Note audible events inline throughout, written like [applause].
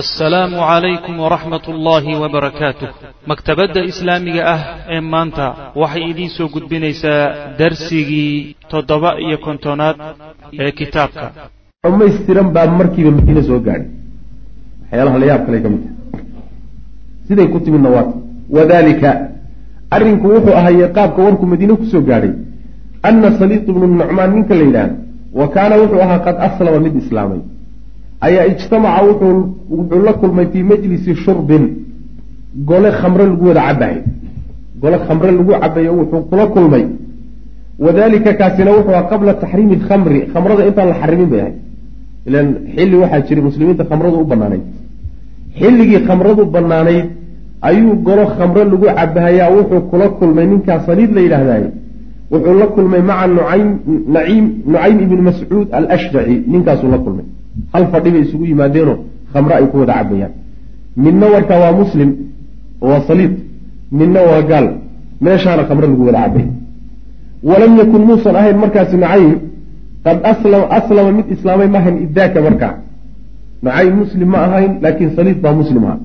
assalaamu calaykum waraxmat ullaahi wabarakaatuh maktabadda islaamiga ah ee maanta waxay idiin soo gudbinaysaa darsigii toddoba iyo kontonaad ee kitaabka. Dhamaystiran baa markiiba madiine soo gaadhay. Waxyaalaha la yaab kale ka mid tahay siday ku timidna waata wadalika arrinku wuxuu ahaayey qaabka warku madiine ku soo gaadhay. Ana saliiq ibnu nucmaan ninka la yidhaahdo wa kaana wuxuu ahaa qad aslama mid islaamay ayaa ijtamaca wuxuu la kulmay fii majlisi shurbin. Gole khamre lagu wada cabayo gole khamre lagu cabayo wuxuu kula kulmay. Wadalika kaasina wuxuu aha qabla taxriimi lkhamri khamrada intaan la xarimin bay ahay ilan xilli waxaa jiray muslimiinta khamradu u banaanayd xilligii khamradu banaanayd ayuu golo khamre lagu cabahayaa wuxuu kula kulmay. Ninkaa saliid la yidhaahdaye wuxuu la kulmay maca nucaym naciim nucaym ibni mascuud alashjaci. Ninkaasuu la kulmay hal fadhi bay isugu yimaadeenoo khamre ay ku wada cabayaan. Midna warkaa waa muslim waa saliid midna waa gaal. Meeshaana khamre lagu wada cabay. Walam yakun muusan ahayn markaasi nucaym qad aslama mid islaamay maahayn idaaka markaa nucaym muslim ma ahayn laakiin saliid baa muslim aha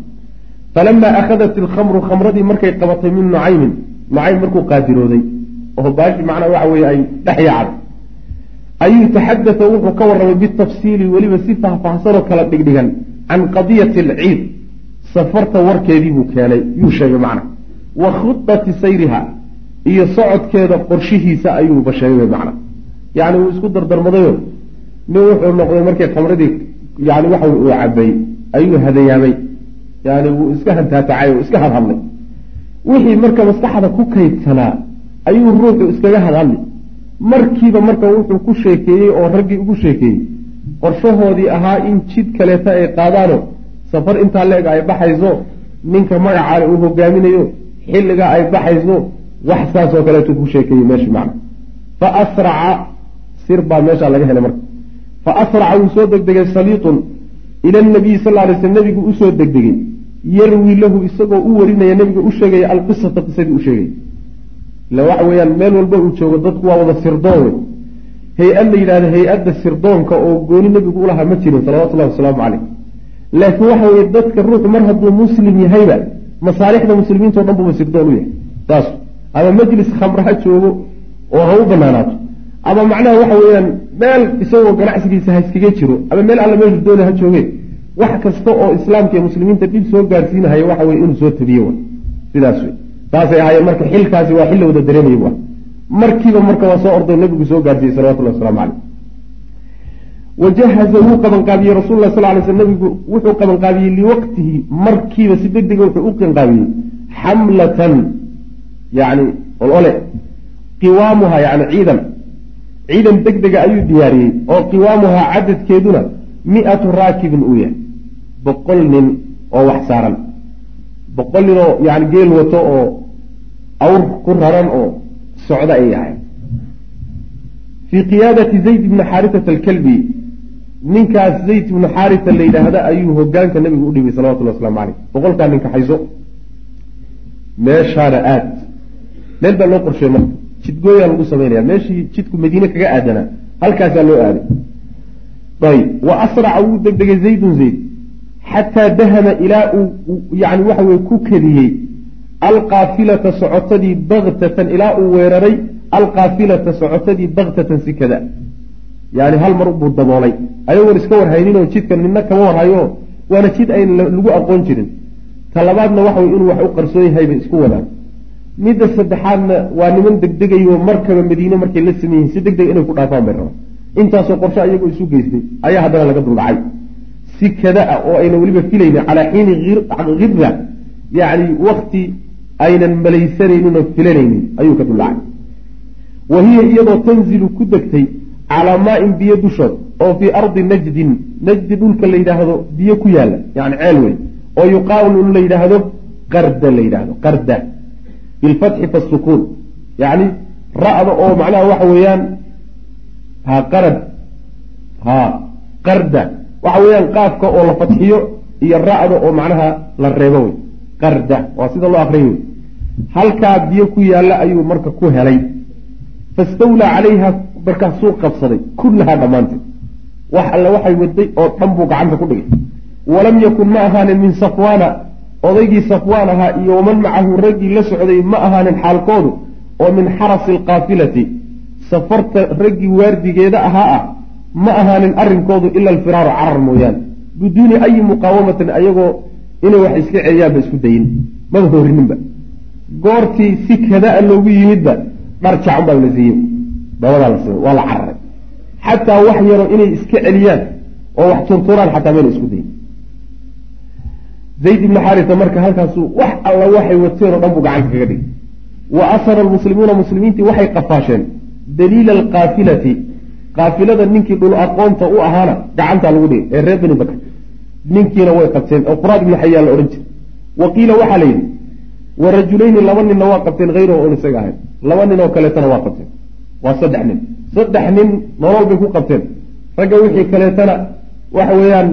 falamaa akhadat ilkhamru khamradii markay qabatay min nucaymin nucaym markuu qaadirooday. Oo baashi macnaa waxa weeye ay dhex yaacday ayuu taxadata wuxuu ka warramay bitafsiili weliba si faahfaahsanoo kala dhigdhigan can qadiyati alciid safarta warkeedii buu keenay yuu sheegay macna. Wa khudati sayriha iyo socodkeeda qorshihiisa ayuuba sheegay macna. Yacni wuu isku dardarmadayo. Nin wuxuu noqday markii khamradii yani waxa uu cabay ayuu hadayaamay. Yani wuu iska hantaatacay oo iska hadhadlay wixii marka maskaxda ku kaydsanaa ayuu ruuxu iskaga hadhadli markiiba marka wuxuu ku sheekeeyey oo raggii ugu sheekeeyey qorshahoodii ahaa in jid kaleeta ay qaadaano safar intaa leeg ay baxayso ninka magacaale uu hogaaminayo xilligaa ay baxayso wax saasoo kaleetu ku sheekeeyey meesha macna. Fa asraca sir baa meeshaa laga helay marka. Fa asraca wuu soo degdegay saliitun ila nabiyi sal ly sl nabigu u soo degdegay. Yarwi lahu isagoo u warinaya nabiga u sheegaya alqisata qisadii u sheegay ila waxa weeyaan meel walba uu joogo dadku waa wada sirdoon. Wey hay'ad la yidhahda hay'adda sirdoonka oo gooni nabigu ulahaa ma jirin salawatullahi wasalaamu caleyh laakiin waxa weye dadka ruuxu mar hadduu muslim yahayba masaalixda muslimiinta o dhan buba sirdoon u yahay. Saas ama majlis khamre ha joogo oo ha u banaanaato ama macnaha waxa weeyaan meel isagoo ganacsigiisa ha iskaga jiro ama meel alla meeshu doona ha joogeen wax kasta oo islaamka iyo muslimiinta dhib soo gaarsiinahaya waxa weye inuu soo tabiye sidaas wey saasay ahaayeen marka xilkaasi waa xil la wada dareemaya bu ah markiiba marka waa soo ordo nabigu soo gaarsiiyey salawatullah waslamu caleyh wajahaza wuu qabanqaabiyey rasul lah sal lay sl nabigu wuxuu qabanqaabiyey liwaqtihi. Markiiba si deg dega wuxuu u qabanqaabiyey xamlatan yani olole qiwaamuha yani ciidan. Ciidan deg dega ayuu diyaariyey oo qiwaamuhaa cadadkeeduna mi-atu raakibin uu yahay. Boqol nin oo wax saaran boqol nin oo yani geel wato oo awr ku raran oo socda ay ahay. Fii qiyaadati zayd ibni xaarisata alkalbi ninkaas zayd ibnu xaarisa la yidhaahda ayuu hogaanka nabigu u dhibay salawatullah waslamu caleyh boqolkaa nin kaxayso meeshaana aad. Meel baa loo qorsheey marka. Jidgooyaa lagu samaynaya meeshii jidku madiine kaga aadanaa halkaasaa loo aaday. Ayb wa asraca wuu degdegay zaydun zayd xataa dahama ilaa uu yani waxa weye ku kadiyey alqaafilata socotadii baktatan ilaa uu weeraray. alqaafilata socotadii baktatan si kada yani hal mar buu daboolay ayagoon iska warhayninoo jidka nina kama warhayo waana jid ayn lagu aqoon jirin ta labaadna waxa wey inuu wax u qarsoon yahay bay isku wadaan midda saddexaadna waa niman degdegayo markaba madiine markay la sameeyihin si deg deg inay ku dhaafaan bay rabaan intaasoo qorsho ayagoo isu geystay ayaa haddana laga duldhacay si kada ah oo ayna weliba filaynin calaa xiini hira yacni wakti aynan malaysanaynin oo filanaynin ayuu ka duldhacay wa hiya iyadoo tanzilu ku degtay calaa maa-in biyo dushood oo fii ardi najdin najdi dhulka la yidhaahdo biyo ku yaalla yani ceel weyn oo yuqaalu la yidhaahdo qarda la yidhaahdo qarda bilfatxi fasukuun yacni ra-da oo macnaha waxa weeyaan ha qarad ha qarda waxa weeyaan qaafka oo la fatxiyo iyo ra-da oo macnaha la reebo wey. Qarda waa sida loo akriya wey. Halkaa biyo ku yaalla ayuu marka ku helay. Fastawlaa calayha markaasuu qabsaday. Kullahaa dhammaanteed. Wax alle waxay waday oo dhan buu gacanta ku dhigay. Walam yakun ma ahaanin min safwaana. Odaygii safwaan ahaa iyo waman macahu raggii la socday ma ahaanin xaalkoodu. Oo min xarasi alqaafilati safarta raggii waardigeeda ahaa ah ma ahaanin arrinkoodu ila alfiraaru carar mooyaane biduuni ayi muqaawamatin ayagoo inay wax iska celiyaanba isku dayin. Maba hoorininba goortii si kadaa loogu yimidba dhar jacan baa la siiyey. Dabadaa la siiyey waa la cararay. Xataa wax yaro inay iska celiyaan oo wax turturaan xataa mayna isku dayin. Zayd ibni xaarisa marka halkaasu wax alla waxay wateen oo dhan buu gacanta kaga dhigay. Wa asara almuslimuuna muslimiintii waxay qafaasheen. Daliila alqaafilati qaafilada ninkii dhul aqoonta u ahaana gacantaa lagu dhigay ee reer beni bakr. Ninkiina way qabteen oo quraad ibni xayaan la odhan jiray. Wa qiila waxaa la yidhi wa rajulayni laba ninna waa qabteen hayrahu oon isaga ahayn. Laba nin oo kaleetana waa qabteen. Waa saddex nin. Saddex nin nolol bay ku qabteen. Ragga wixii kaleetana waxa weeyaan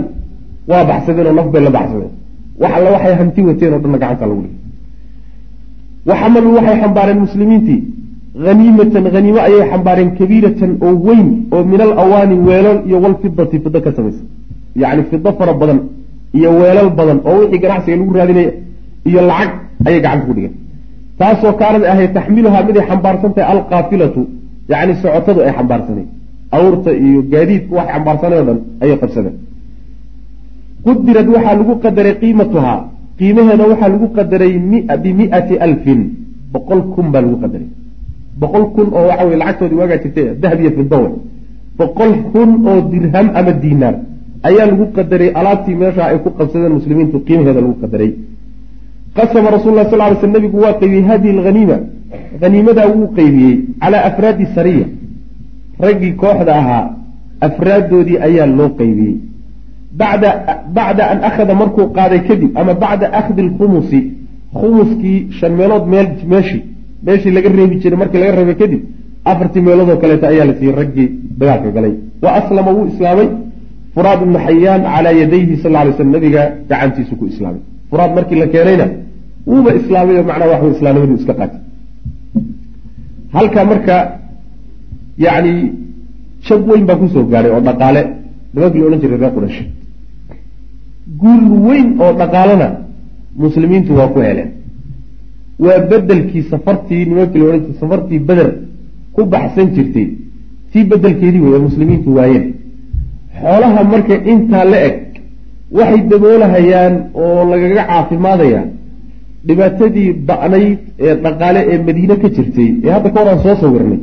waa baxsadeen oo naf bay la baxsadeen. Wax waxay hanti wateen oo dhanna gacanta lagu dhigay waxamaluu waxay xambaareen muslimiintii haniimatan haniimo ayay xambaareen kabiiratan oo weyn oo min al awaani weelal iyo walfidati fido ka samaysa yacni fido fara badan iyo weelal badan oo wixii ganacsiga lagu raadinaya iyo lacag ayay gacanta ku dhigeen taasoo kaanad ahayd taxmiluhaa miday xambaarsan tahay alqaafilatu yacni socotadu ay xambaarsanay awrta iyo gaadiidku waxay xambaarsanay o dhan ayay qabsadeen qudirad waxaa lagu qadaray qiimatuhaa qiimaheeda waxaa lagu qadaray bimiati alfin boqol kun baa lagu qadaray boqol kun oo waxa wey lacagtoodii waagaa jirtay dahab iyo fidowe boqol kun oo dirham ama diinaar ayaa lagu qadaray alaabtii meesha ay ku qabsadeen muslimiintu qiimaheeda lagu qadaray. Qasama rasul lah sal ly sl nabigu waa qeybiyey hadihi alhaniima haniimadaa wuu qeybiyey calaa afraadi sariya. Raggii kooxda ahaa afraaddoodii ayaa loo qeybiyey bacda bacda an akhada markuu qaaday kadib ama bacda akhdi alkhumusi khumuskii shan meelood meel meeshii laga reebi jiray markii laga reebay kadib afartii meeloodoo kaleeto ayaa la siiyey raggii dagaalka galay. Wa aslama wuu islaamay. Furaad ibnu xayaan calaa yadayhi sal lay slam nabiga gacantiisu ku islaamay. Furaad markii la keenayna wuuba islaamay oo macnaha waxu islaamnimadu iska qaatay. Halkaa marka yacni jab weyn baa ku soo gaadhay oo dhaqaale. Nimankii la odhan jiray reer qurash guul weyn oo dhaqaalena muslimiintu waa ku heleen waa bedelkii safartii nimankii la odhan safartii beder ku baxsan jirtay. Tii bedelkeedii wey muslimiintu waayeen. Xoolaha marka intaa la eg waxay daboolahayaan oo lagaga caafimaadaya dhibaatadii ba'nayd ee dhaqaale ee madiine ka jirtay ee hadda ka horaan soo sawirnay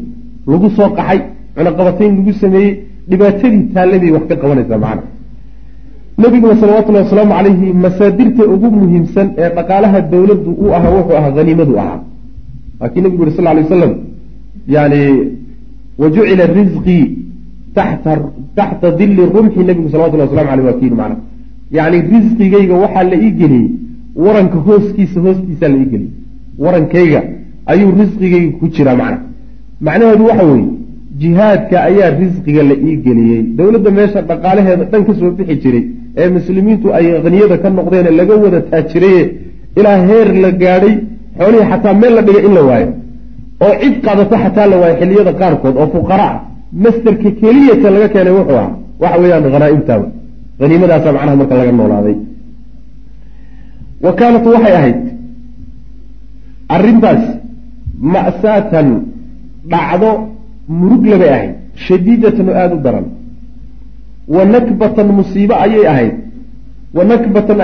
lagu soo qaxay cunaqabatayn lagu sameeyey dhibaatadii taalladii wax ka qabanaysaa macana nabiguna salawatullahi wasalaamu calayhi masaadirta ugu muhiimsan ee dhaqaalaha dowladdu u ahaa wuxuu ahaa haniimadu ahaa. Laakii nabigu yuri sal lay wasalam yani wa jucila risqii taxta dilli rumxi nabigu salawatullahi waslamu aleyh waa kiinu macna. Yacni risqigayga waxaa la ii geliyey waranka hooskiisa hoostiisaa la ii geliyey. Warankayga ayuu risqigayga ku jiraa macna. Macnaheedu waxa weeye jihaadka ayaa risqiga la ii geliyey. Dowladda meesha dhaqaalaheeda dhan ka soo bixi jiray ee muslimiintu ay haniyada ka noqdeene laga wada taajiraye ilaa heer la gaadhay xoolihii xataa meel la dhigay in la waayo. Oo cid qaadata xataa la waayo xilliyada qaarkood oo fuqara ah masterka keliyata laga keenay wuxuu ah waxa weeyaan hanaa-imtaaba haniimadaasa macnaha marka laga noolaaday. Wa kaanat waxay ahayd arrintaas ma'saatan dhacdo murugle bay ahayd shadiidatan oo aada u daran wa nakbatan musiibo ayay ahayd. Wanakbatan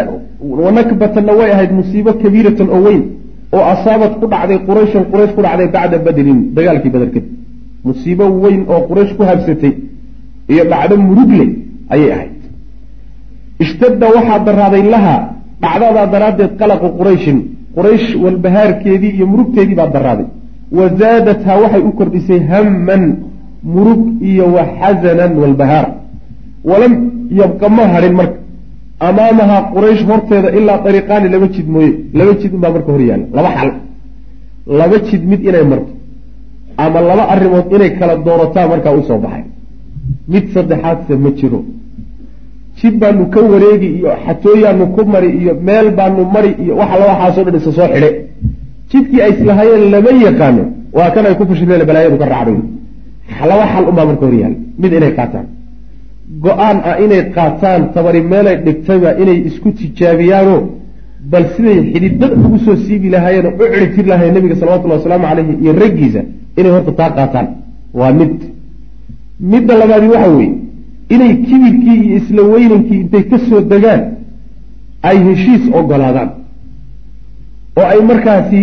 wa nakbatanna way ahayd musiibo kabiiratan oo weyn oo asaabad ku dhacday qurayshan quraysh ku dhacday bacda badrin dagaalkii bader kadib. Musiibo weyn oo quraysh ku habsatay iyo dhacdo murugle ayay ahayd. Ishtadda waxaa daraaday laha dhacdadaa daraaddeed qalaqu qurayshin quraysh walbahaarkeedii iyo murugteedii baa daraaday. Wa zaadathaa waxay u kordhisay hamman murug iyo wa xasanan walbahaar walam yabqa ma hadhin marka. Amaamahaa quraysh horteeda ilaa dariiqaani laba jid mooye. Laba jid unbaa marka hor yaalla. Laba xal. Laba jid mid inay marto. Ama laba arrimood inay kala doorataa markaa u soo baxay. Mid saddexaadse ma jiro. Jid baanu ka wareegi iyo xatooyaanu ku mari iyo meel baanu mari iyo waxa la waxaasoo dhan isa soo xidhe. Jidkii ay islahaayeen lama yaqaano. Waa kan ay ku fashilmeen balaayadu ka raacday. Laba xal unbaa marka hor yaalla. Mid inay qaataan go'aan ah inay qaataan tabari meelay dhigtayba inay isku tijaabiyaanoo bal siday xididada ugu soo siibi lahaayeen oo u ciribtir lahayen nabiga salawatullahi wasalaamu caleyhi iyo raggiisa inay horta taa qaataan. Waa mid. Midda labaadi waxa weeye inay kibirkii iyo isla weynankii intay ka soo degaan ay heshiis ogolaadaan oo ay markaasi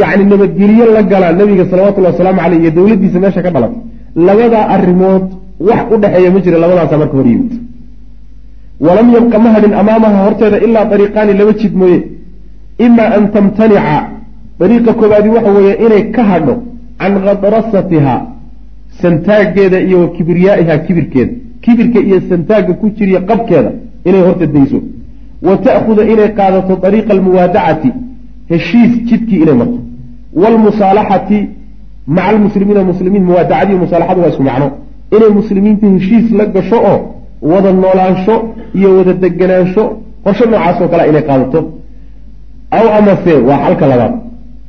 yacni nabadgelyo la galaan nabiga salawatullahi wasalaamu caleyh iyo dowladdiisa meesha ka dhalan. Labadaa arrimood wax u dhexeeya ma jira labadaasa marka hor yimid. Walam yabqa ma hadhin amaamaha horteeda ilaa dariiqaani laba jid mooye. Imaa an tamtanica. Dariiqa koobaadi waxa weeye inay ka hadho can khadrasatiha santaaggeeda iyo wa kibriyaaiha kibirkeeda. Kibirka iyo santaagga ku jiriya qabkeeda inay horta dayso. Wa ta'khuda inay qaadato dariiqa almuwaadacati heshiis jidkii inay marto. Waalmusaalaxati maca almuslimiina muslimiin muwaadacadii musaalaxadu waa isku macno inay muslimiinta heshiis la gasho oo wada noolaansho iyo wada deganaansho qorsho noocaasoo kale inay qaadato. Aw amase waa xalka labaad.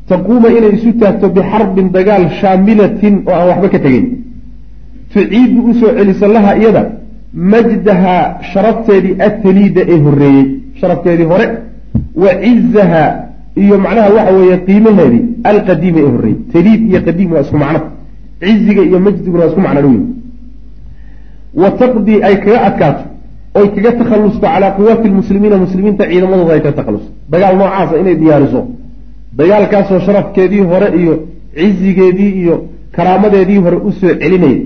Taquuma inay isu taagto bixarbin dagaal shaamilatin oo aan waxba ka tegeyn tuciidu u soo celiso laha iyada majdaha sharafteedii ataliida ee horreeyey. Sharafteedii hore wa cizaha iyo macnaha waxa weeye qiimaheedii alqadiima ee horreeyey. Taliid iyo qadiim waa isku macno ciziga iyo majdiguna waa isku macno dhoweyn wa taqdii ay kaga adkaato oy kaga takhallusto calaa quwaati lmuslimiina muslimiinta ciidamadooda ay kaga takhallusto. Dagaal noocaasa inay diyaariso. Dagaalkaasoo sharafkeedii hore iyo cizigeedii iyo karaamadeedii hore u soo celinaya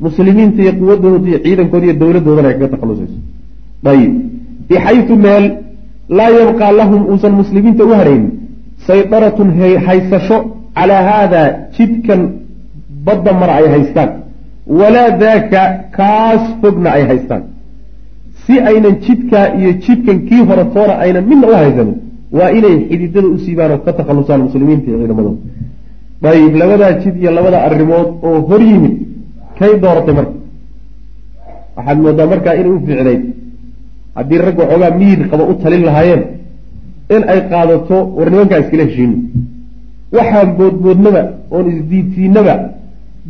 muslimiinta iyo quwadooda iyo ciidankooda iyo dowladoodana ay kaga takhallusayso. Ayib bixaytu meel laa yabqaa lahum uusan muslimiinta u haraynin saydaratun haysasho calaa haada jidkan badda mara ay haystaan walaa daaka kaas fogna ay haystaan. Si aynan jidkaa iyo jidkan kii hore toona aynan midna u haysanin waa inay xididada u siibaan oo ka takhallusaan muslimiinta iyo ciidamadooda ayib labadaa jid iyo labada arrimood oo hor yimid kay dooratay marka. Waxaad moodaa markaa inay u fiicnayd haddii rag waxoogaa miyir qaba u talin lahaayeen in ay qaadato war nimankaa iskala heshiino waxaan boodboodnaba oon isdiidsiinaba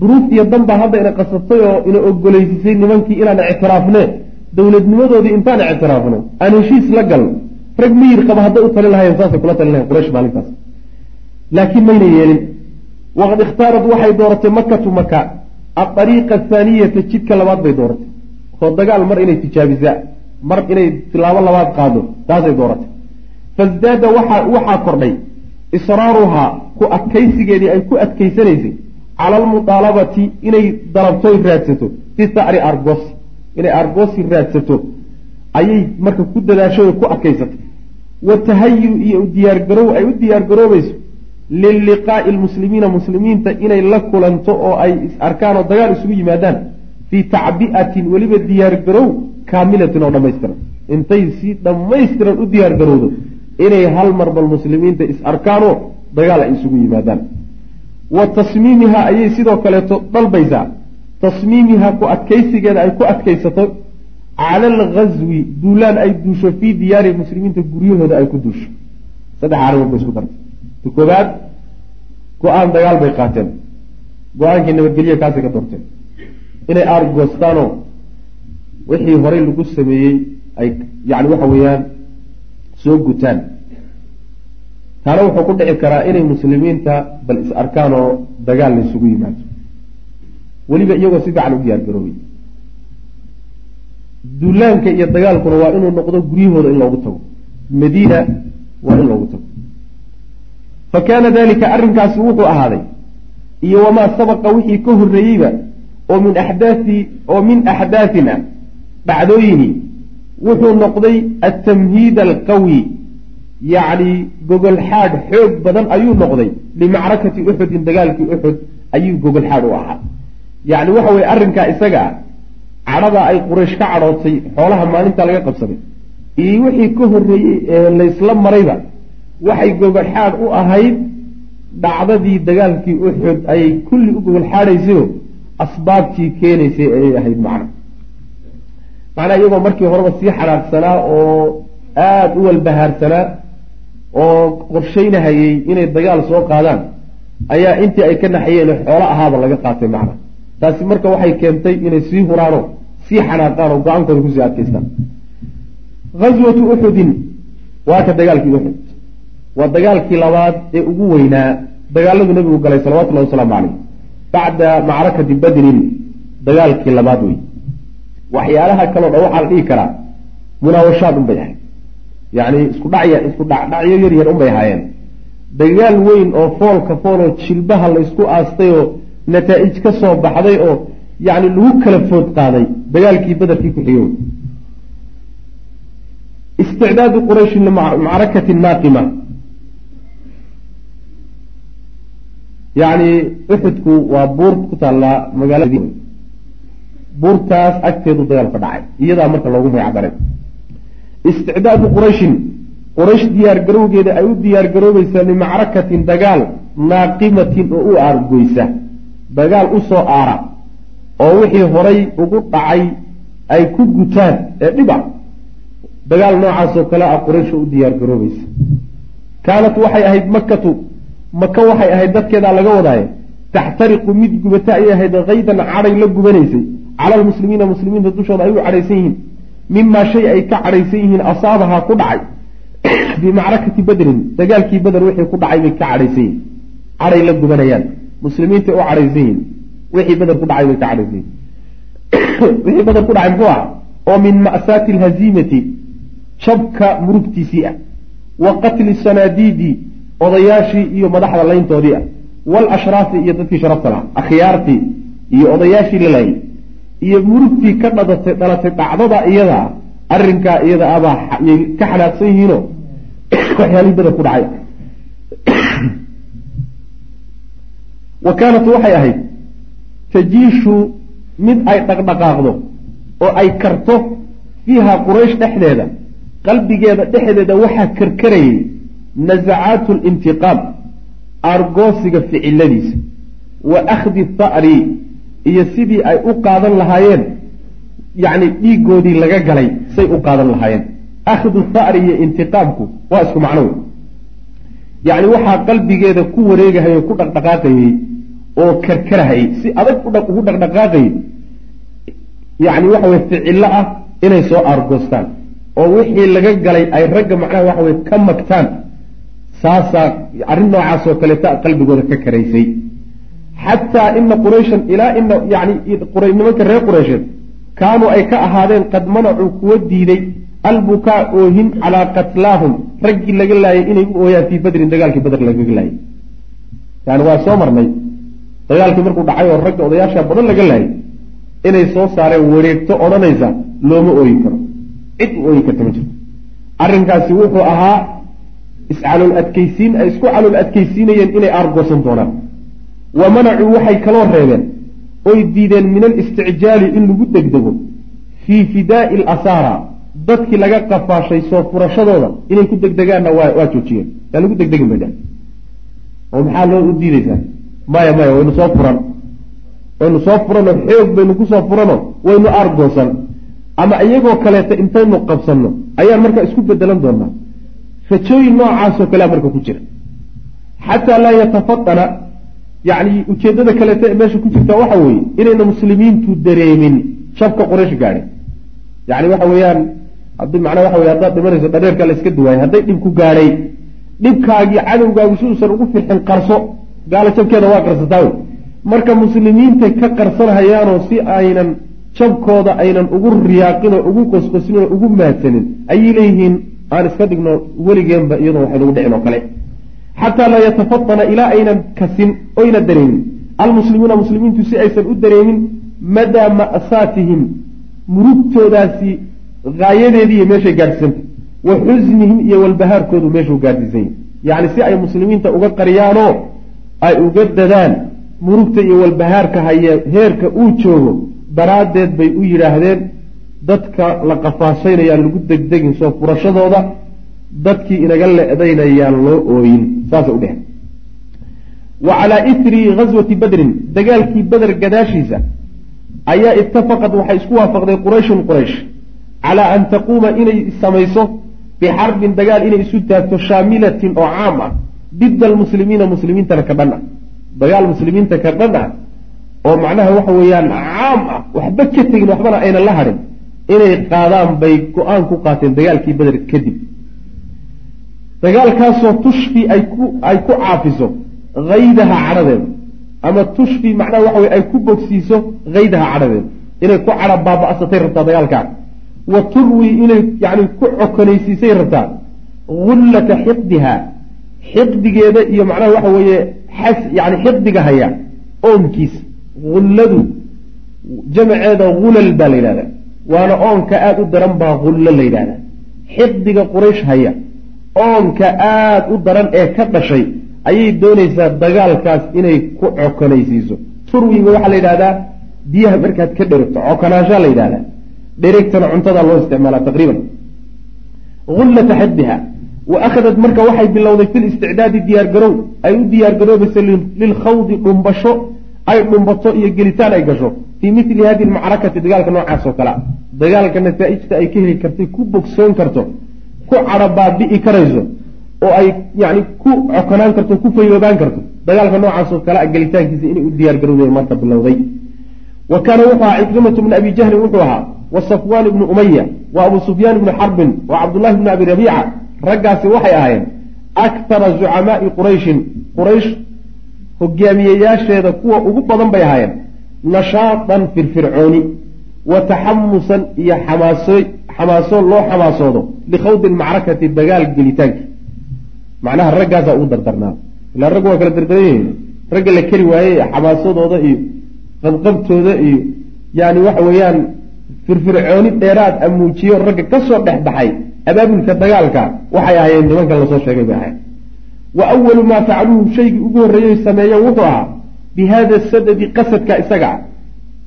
duruuf iyo danbaa hadda ina qasabtay oo ina ogoleysisay nimankii inaan ictiraafne dowladnimadoodii intaan ictiraafno aan heshiis la galno rag miyir qaba hadday u talin lahayen saasay kula talin lahayen quraysh maalintaas. Laakiin mayna yeelin. Waqad ikhtaarat waxay dooratay makatu maka adariiqa athaaniyata jidka labaad bay dooratay. Oo dagaal mar inay tijaabisaa mar inay tilaabo labaad qaado taasay dooratay. Fasdaada waxa waxaa kordhay. Israaruhaa ku adkaysigeedii ay ku adkaysanaysay cala almudaalabati inay dalabtoy raadsato fi sacri argosi inay argosi raadsato ayay marka ku dadaashay oo ku adkaysatay watahayu iyo diyaargarow ay u diyaargaroobayso liliqaa'i lmuslimiina muslimiinta inay la kulanto oo ay is arkaan oo dagaal isugu yimaadaan fii tacbi'atin weliba diyaargarow kaamilatin oo dhammaystiran. Intay si dhammaystiran u diyaargarowdo inay hal mar bal muslimiinta is arkaanoo dagaal ay isugu yimaadaan wa tasmiimihaa ayay sidoo kaleeto dalbaysaa. Tasmiimihaa ku adkaysigeeda ay ku adkaysato cala alghaswi duulaan ay duusho fii diyaari muslimiinta guryahooda ay ku duusho. Saddex arrimood bay isku dartay ta koobaad go'aan dagaal bay qaateen. Go'aankii nabadgelya kaasay ka doorteen. Inay aargoostaanoo wixii horey lagu sameeyey ay yani waxa weeyaan soo gutaan taana wuxuu ku dhici karaa inay muslimiinta bal is arkaan oo dagaal la isugu yimaado. Weliba iyagoo si fiican u diyaar garoobay duulaanka iyo dagaalkuna waa inuu noqdo guryahooda in loogu tago. Madiina waa in loogu tago. Fa kaana dalika arrinkaasi wuxuu ahaaday iyo wamaa sabaqa wixii ka horreeyeyba oo min axdaai oo min axdaatin ah dhacdooyini wuxuu noqday altamhiid alqawi yacni gogol xaadh xoog badan ayuu noqday. Limacrakati uxudin dagaalkii uxud ayuu gogol xaadh u ahaa. Yacni waxa weye arrinkaa isaga ah cadhada ay quraysh ka cadhootay xoolaha maalinta laga qabsaday iyo wixii ka horreeyey ee laysla marayba waxay gogol xaadh u ahayd dhacdadii dagaalkii uxud ayay kulli u gogol xaadhaysayo asbaabtii keenaysay ayay ahayd macna macnaa iyagoo markii horeba sii xanaaqsanaa oo aada u walbahaarsanaa oo qorshaynahayey inay dagaal soo qaadaan ayaa intii ay ka naxayeen xoolo ahaaba laga qaatay macna. Taasi marka waxay keentay inay sii huraano sii xanaaqaan oo go'aankooda ku sii adkaystaan. Ghaswatu uxudin waa ka dagaalkii uxud waa dagaalkii labaad ee ugu weynaa dagaaladu nabigu galay salawatullahi wasalaamu caleyh bacda macrakati badrin dagaalkii labaad wey waxyaalaha kaleo dhan waxaa la dhihi karaa munaawashaad unbay ahayd yacni isku dhacya isku dhacdhacyo yar yar unbay ahaayeen. Dagaal weyn oo foolka fooloo jilbaha laysku aastay oo nataa-ij ka soo baxday oo yacni lagu kala food qaaday dagaalkii bederkii ku xigay. Isticdaadu qurayshin limacrakati naaqima. Yacni uxudku waa buur ku taallaa magaalada buurtaas agteedu dagaal ka dhacay iyadaa marka loogu magacdaray isticdaadu qurayshin quraysh diyaargarowgeeda ay u diyaargaroobaysaa limacrakatin dagaal naaqimatin oo u aargoysa dagaal u soo aara oo wixii horay ugu dhacay ay ku gutaan ee dhiba dagaal noocaasoo kale ah quraysh u diyaargaroobaysa kaanat waxay ahayd makatu maka waxay ahayd dadkeedaa laga wadaaye taxtariqu mid gubata ayay ahayd kaydan cadhay la gubanaysay cala almuslimiina muslimiinta dushooda ay u cadhaysan yihiin mimaa shay ay ka cadhaysan yihiin asaabahaa ku dhacay bimacrakati badrin dagaalkii beder wixii ku dhacay bay ka cadhaysan yihiin cadhay la gubanayaan muslimiintay u cadhaysan yihiin wixii beder ku dhacay bay ka cadhaysan yihiin wixii beder ku dhacay muxuu ah oo min ma'saati alhaziimati jabka murugtiisii ah wa qatli sanaadiidi odayaashii iyo madaxda layntoodii ah waalashraafi iyo dadkii sharafta lahaa akhyaartii iyo odayaashii la laayay iyo murugtii ka dhadatay dhalatay dhacdada iyada ah arrinkaa iyada abaa yay ka xanaaqsan yihiinoo [coughs] waxyaalihii beder ku dhacay. [coughs] Wa kaanat waxay ahayd tajiishu mid ay dhaqdhaqaaqdo oo ay karto fiiha quraysh dhexdeeda qalbigeeda dhexdeeda waxaa karkarayay nasacaatu lintiqaam aargoosiga ficiladiisa wa akhdi tha'ri iyo sidii ay u qaadan lahaayeen yacni dhiigoodii laga galay say u qaadan lahaayeen. Akhdu tha'ri iyo intiqaamku waa isku macno wey yacni waxaa qalbigeeda ku wareegahayay o ku dhaqdhaqaaqayey oo karkarahayay si adag ugu dhaqdhaqaaqayay yacni waxa weye ficillo ah inay soo aargoostaan oo wixii laga galay ay ragga macnaha waxa weye ka magtaan saasaa arrin noocaasoo kaleeta qalbigooda ka karaysay xataa ina qurayshan ilaa ina yani nimanka reer qureysheed kaanuu ay ka ahaadeen qad manacuu kuwa diiday albukaa oohin calaa qatlaahum. Raggii laga laayay inay u ooyaan fii badrin dagaalkii badr lagaga laayay. Yani waa soo marnay. Dagaalkii markuu dhacay oo ragga odayaasha badan laga laayay inay soo saareen wareegto odhanaysa looma ooyi karo. Cid u ooyi karta ma jirto. Arrinkaasi wuxuu ahaa iscalool adkaysiin ay isku calool adkaysiinayeen inay aargoosan doonaan wa manacuu waxay kaloo reebeen oy diideen min alisticjaali in lagu degdego fii fidaa'i alasaara dadkii laga qafaashay soo furashadooda inay ku degdegaanna waa joojiyeen. Yaa lagu degdegin bay dheh oo maxaa loo u diidaysaa? Maya maya waynu soo furan. Waynu soo furanoo xoog baynu ku soo furanoo waynu aargoosan ama iyagoo kaleeta intaynu qabsanno ayaan markaa isku bedelan doonaa rajooyin noocaasoo kalea marka ku jira. Xataa laa yatafadana yacni ujeeddada kaleeta ee meesha ku jirta waxa weeye inayna muslimiintu dareemin shabka qoraysh gaadhay yacni waxa weeyaan haddii macnaa waxa weye haddaad dhimanayso dhareerka la iska duwaayay hadday dhib ku gaadhay dhibkaagii cadowgaagu si uusan ugu firxin qarso gaalo jabkeeda waa qarsataa wey marka muslimiintay ka qarsanahayaanoo si aynan jabkooda aynan ugu riyaaqin oo ugu qosqosin oo ugu mahadsanin ayay leeyihiin aan iska dhigno weligeenba iyadoo waxay nagu dhicin oo kale xataa laa yatafadana ilaa aynan kasin oyna dareemin almuslimuuna muslimiintu si aysan u dareemin madaa ma'saatihim murugtoodaasi haayadeediiyo meeshay gaadhsiisanta wa xusnihim iyo walbahaarkoodu meeshuu gaadhsiisan yahy yacni si ay muslimiinta uga qariyaanoo ay uga dadaan murugta iyo walbahaarka haye heerka uu joogo daraaddeed bay u yidhaahdeen dadka la qafaashaynayaan lagu degdegin soo furashadooda dadkii inaga le-daynayaan loo ooyin saasay udheheen wa calaa itri ghaswati badrin dagaalkii beder gadaashiisa ayaa itafaqad waxay isku waafaqday qurayshun quraysh calaa an taquuma inay samayso bixarbin dagaal inay isu taagto shaamilatin oo caam ah dida almuslimiina muslimiintana ka dhan ah dagaal muslimiinta ka dhan ah oo macnaha waxa weeyaan caam ah waxba ka tegin waxbana aynan la hadhin inay qaadaan bay go'aan ku qaateen dagaalkii beder kadib dagaalkaasoo tushfi ay ku ay ku caafiso haydaha cadhadeeda ama tushfi macnaha waxa weye ay ku bogsiiso haydaha cadhadeeda inay ku cadha baaba-satay rabtaa dagaalkaa wa turwi inay yani ku cokonaysiisay rabtaa. Gullata xiqdiha xiqdigeeda iyo macnaha waxa weeye xas yani xiqdiga haya oonkiisa. Gulladu jamaceeda gulal baa la yidhahdaa. Waana oonka aada u daran baa gullo la yidhahdaa. Xiqdiga quraysh haya oonka aada u daran ee ka dhashay ayay doonaysaa dagaalkaas inay ku cokonaysiiso turwiga waxaa la yidhahdaa biyaha markaad ka dherigto cokonaanshaa la yidhahdaa dherigtana cuntada loo isticmaalaa taqriiban. Gullata xaddiha wa akhadat marka waxay bilowday fi listicdaadi diyaargarow ay u diyaargaroobayso lilkhawdi dhumbasho ay dhumbato iyo gelitaan ay gasho. Fii mili hadi lmacrakati dagaalka noocaas oo kalea dagaalka nasaa-ijta ay ka heli kartay ku bogsoon karto ku cadho baabi'i karayso oo ay yani ku cokonaan karto ku fayoobaan karto. Dagaalka noocaas oo kale gelitaankiisa inay u diyaargarowday marka bilowday. Wa kaana wuxuu ahaa cikrimatu bni abi jahlin wuxuu ahaa wa safwaan ibnu umaya wa abu sufyaan ibnu xarbin wa cabdullahi bni abi rabiica. Raggaasi waxay ahaayeen akhara zucamaai qurayshin. Quraysh hogaamiyeyaasheeda kuwa ugu badan bay ahaayeen nashaatan firfircooni wa taxamusan iyo xamaasoy xamaaso loo xamaasoodo likhawdi lmacrakati dagaal gelitaanki macnaha raggaasaa ugu dardarnaa. Ilaa raggu waa kala dardaran yihiin. Ragga la keri waayey xamaasadooda iyo qabqabtooda iyo yani waxa weeyaan firfircooni dheeraad a muujiyo ragga ka soo dhex baxay abaabulka dagaalka waxay ahaayeen nimankan la soo sheegay bay ahayd wa awalu maa facaluuhu shaygii ugu horreeyey sameeyeen wuxuu ahaa bi hada sadadi qasadka isaga ah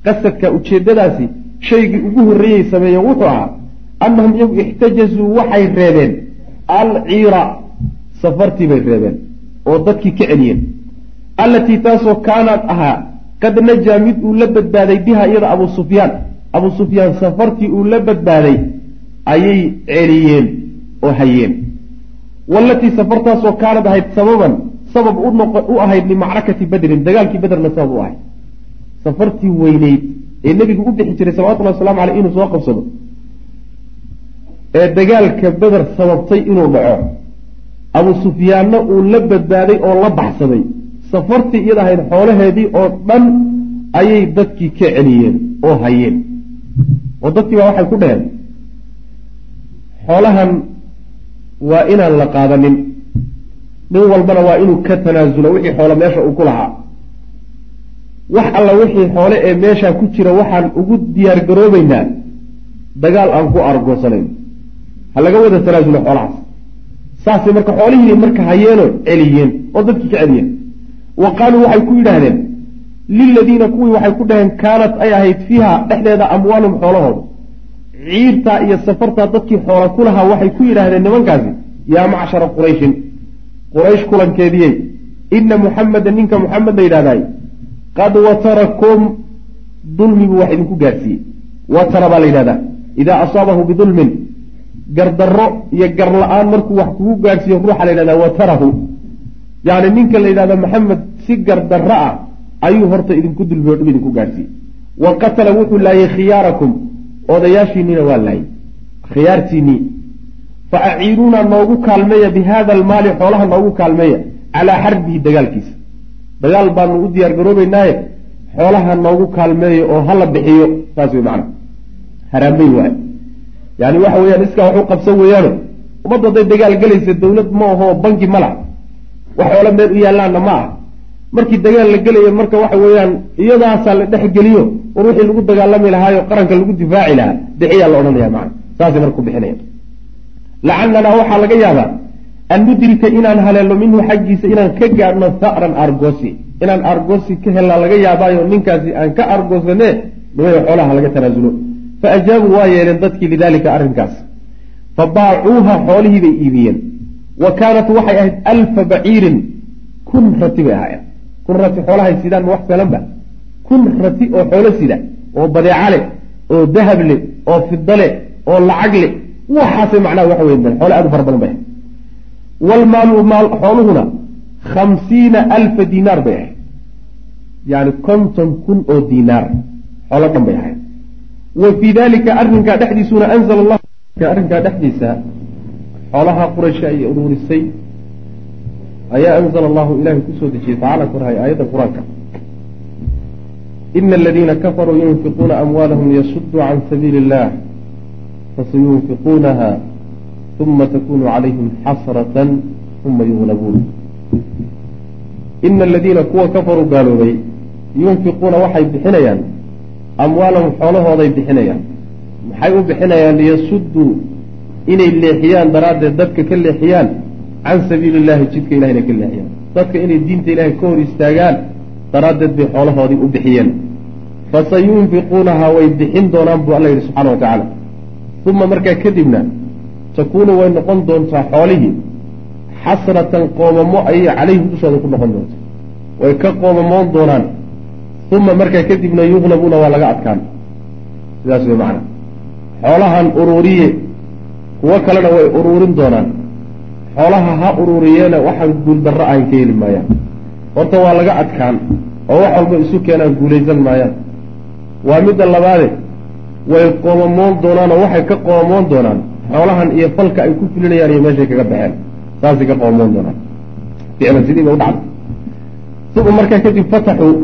qasadka ujeedadaasi shaygii ugu horreeyey sameeyeen wuxuu ahaa annahum iyagu ixtajazuu waxay reebeen alciira safartii bay reebeen oo dadkii ka celiyeen. Allatii taasoo kaanad ahaa qad najaa mid uu la badbaaday biha iyada abuu sufyaan. Abuu sufyaan safartii uu la badbaaday ayay celiyeen oo hayeen. Wallatii safartaasoo kaanad ahayd sababan sabab u ahayd limacrakati badrin dagaalkii bederna sabab u ahayd. Safartii weyneyd ee nebigu u bixi jiray salawatullahi waslamu aleyh inuu soo qabsado. Ee dagaalka beder sababtay inuu dhaco. Abu sufyaanna uu la badbaaday oo la baxsaday. Safartii iyada ahayd xoolaheedii oo dhan ayay dadkii ka celiyeen oo hayeen. Oo dadkii baa waxay ku dheheen xoolahan waa inaan la qaadanin. Nin walbana waa inuu ka tanaasulo wixii xoolo meesha uu ku lahaa wax alla wixii xoole ee meeshaa ku jira waxaan ugu diyaar garoobeynaa dagaal aan ku argoosanayn. Ha laga wada tanaasulo xoolahaas. Saasay marka xoolihiina marka hayeenoo celiyeen oo dadkii ka celiyeen wa qaaluu waxay ku yidhaahdeen liladiina kuwii waxay ku dhaheen kaanat ay ahayd fiiha dhexdeeda amwaalum xoolahooda. Ciirtaa iyo safartaa dadkii xoola ku lahaa waxay ku yidhaahdeen nimankaasi yaa macshara qurayshin quraysh kulankeediyey ina muxameda ninka muxamed la yidhahdaay qad watarakum dulmi buu wax idinku gaadhsiiyey watara baa la yidhahdaa idaa asaabahu bidulmin gardarro iyo gar la'aan markuu wax kugu gaadhsiiyo ruuxa la yidhahdaa watarahu yacni ninka la yidhahda maxamed si gardarro ah ayuu horta idinku dulmiyo dhib idinku gaadhsiiyey wa qatala wuxuu laayay khiyaarakum odayaashiinina waa laayay khiyaartiinii fa aciinuuna noogu kaalmeeya bi hada almaali xoolaha noogu kaalmeeya calaa xarbihi dagaalkiisa dagaal baanu u diyaar garoobeynaaye xoolaha noogu kaalmeeya oo hala bixiyo saas wey macana haraambey waay. Yani waxa weyaan iskaa wax u qabsan weeyaano ummaddu hadday dagaal gelaysa dawlad ma ahoo banki ma laha. Wax xoola meel u yaallaanna ma ah markii dagaal la gelaya marka waxa weeyaan iyadaasaa la dhex geliyo war wixii lagu dagaalami lahaayo qaranka lagu difaaci lahaa bixiyaa la odhanaya macana saasay marka ku bixinaya. Lacalanaa waxaa laga yaabaa an nudrika inaan haleelno minhu xaggiisa inaan ka gaadhno ha'ran argosi inaan argosi ka helnaa laga yaabaayo ninkaasi aan ka argoosane nimaya xoolaha laga tanaasulo fa ajaabuu waa yeeleen dadkii lidaalika arrinkaas. Fa baacuuha xoolihii bay iibiyeen. Wa kaanat waxay ahayd alfa baciirin. Kun rati bay ahaayeen. Kun rati xoolahay sidaan wax salan ba. Kun rati oo xoolo sida oo badeeca leh oo dahab leh oo fida leh oo lacag leh. Waxaasay macnaha waxa weyn xoole aad u fara badan bay ahayd waalmaalu maal xooluhuna khamsiina alfa dinaar bay ahayd yani konton kun oo diinaar xoolo dhan bay ahayd wa fii dalika arrinkaa dhexdiisuna allahu arrinkaa dhexdiisa xoolaha quraysha ay uruurisay ayaa anzala allahu ilahay ku soo dejiyey tacala korahay aayadda qur'aanka ina aladiina kafaruu yunfiquuna amwaalahum liyasuduu can sabiili illah fasayunfiquunaha uma takunu calayhim xasratan uma yuglabuun ina aladiina kuwa kafaruu gaaloobay yunfiquuna waxay bixinayaan amwaalahum xoolahooday bixinayaan maxay u bixinayaan liyasudduu inay leexiyaan daraaddeed dadka ka leexiyaan can sabiili illahi jidka ilahina ka leexiyaan dadka inay diinta ilahay ka hor istaagaan daraaddeed bay xoolahoodii u bixiyeen fasayunfiquunaha way bixin doonaan buu alla yidhi subxana wa tacaala uma markaa kadibna takuunu way noqon doontaa xoolihii xasratan qoomamo ayay calayhim dushooda ku noqon doonta way ka qoomamoon doonaan uma markaa kadibna yuqlabuuna waa laga adkaan. Sidaas wey macana xoolahan uruuriye kuwo kalena way uruurin doonaan. Xoolaha ha uruuriyeena waxaan guuldarro ahan ka heli maayaan. Horta waa laga adkaan oo wax walba isu keenaan guulaysan maayaan. Waa midda labaade way qoomamoon doonaan oo waxay ka qoomamoon doonaan xoolahan iyo falka ay ku fulinayaan iyo meeshay kaga baxeen. Saasay ka qoomamoon doonaan ficlan sidiiba u dhacday uma markaa kadib fataxuu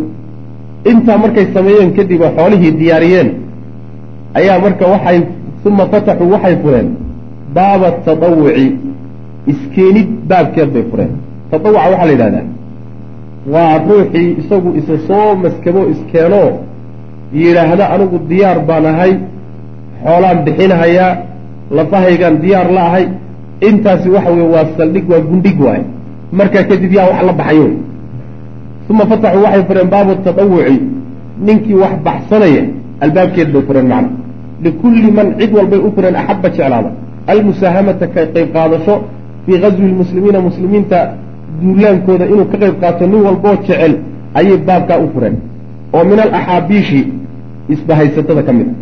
intaa markay sameeyeen kadib oo xoolihii diyaariyeen ayaa marka waxay uma fataxuu waxay fureen. Baaba tatawuci iskeenid baabkeed bay fureen. Tatawuca waxaa la yidhahdaa waa ruuxii isagu isa soo maskabo iskeenoo yidhaahda anigu diyaar baan ahay xoolaan bixinhayaa lafahaygaan diyaar la ahay intaasi waxa weye waa saldhig waa gundhig waaye. Markaa kadib yaa wax la baxayo. Uma fataxuu waxay fureen baabu tatawuci ninkii wax baxsanaya albaabkeed bay fureen macna. Likulli man cid walbay u fureen axabba jeclaada. Almusaahamata ka qayb qaadasho. Fii gazwi lmuslimiina muslimiinta duulaankooda inuu ka qayb qaato nin walboo jecel ayay baabkaa u fureen. Oo min alaxaabiishi isbahaysatada ka mid a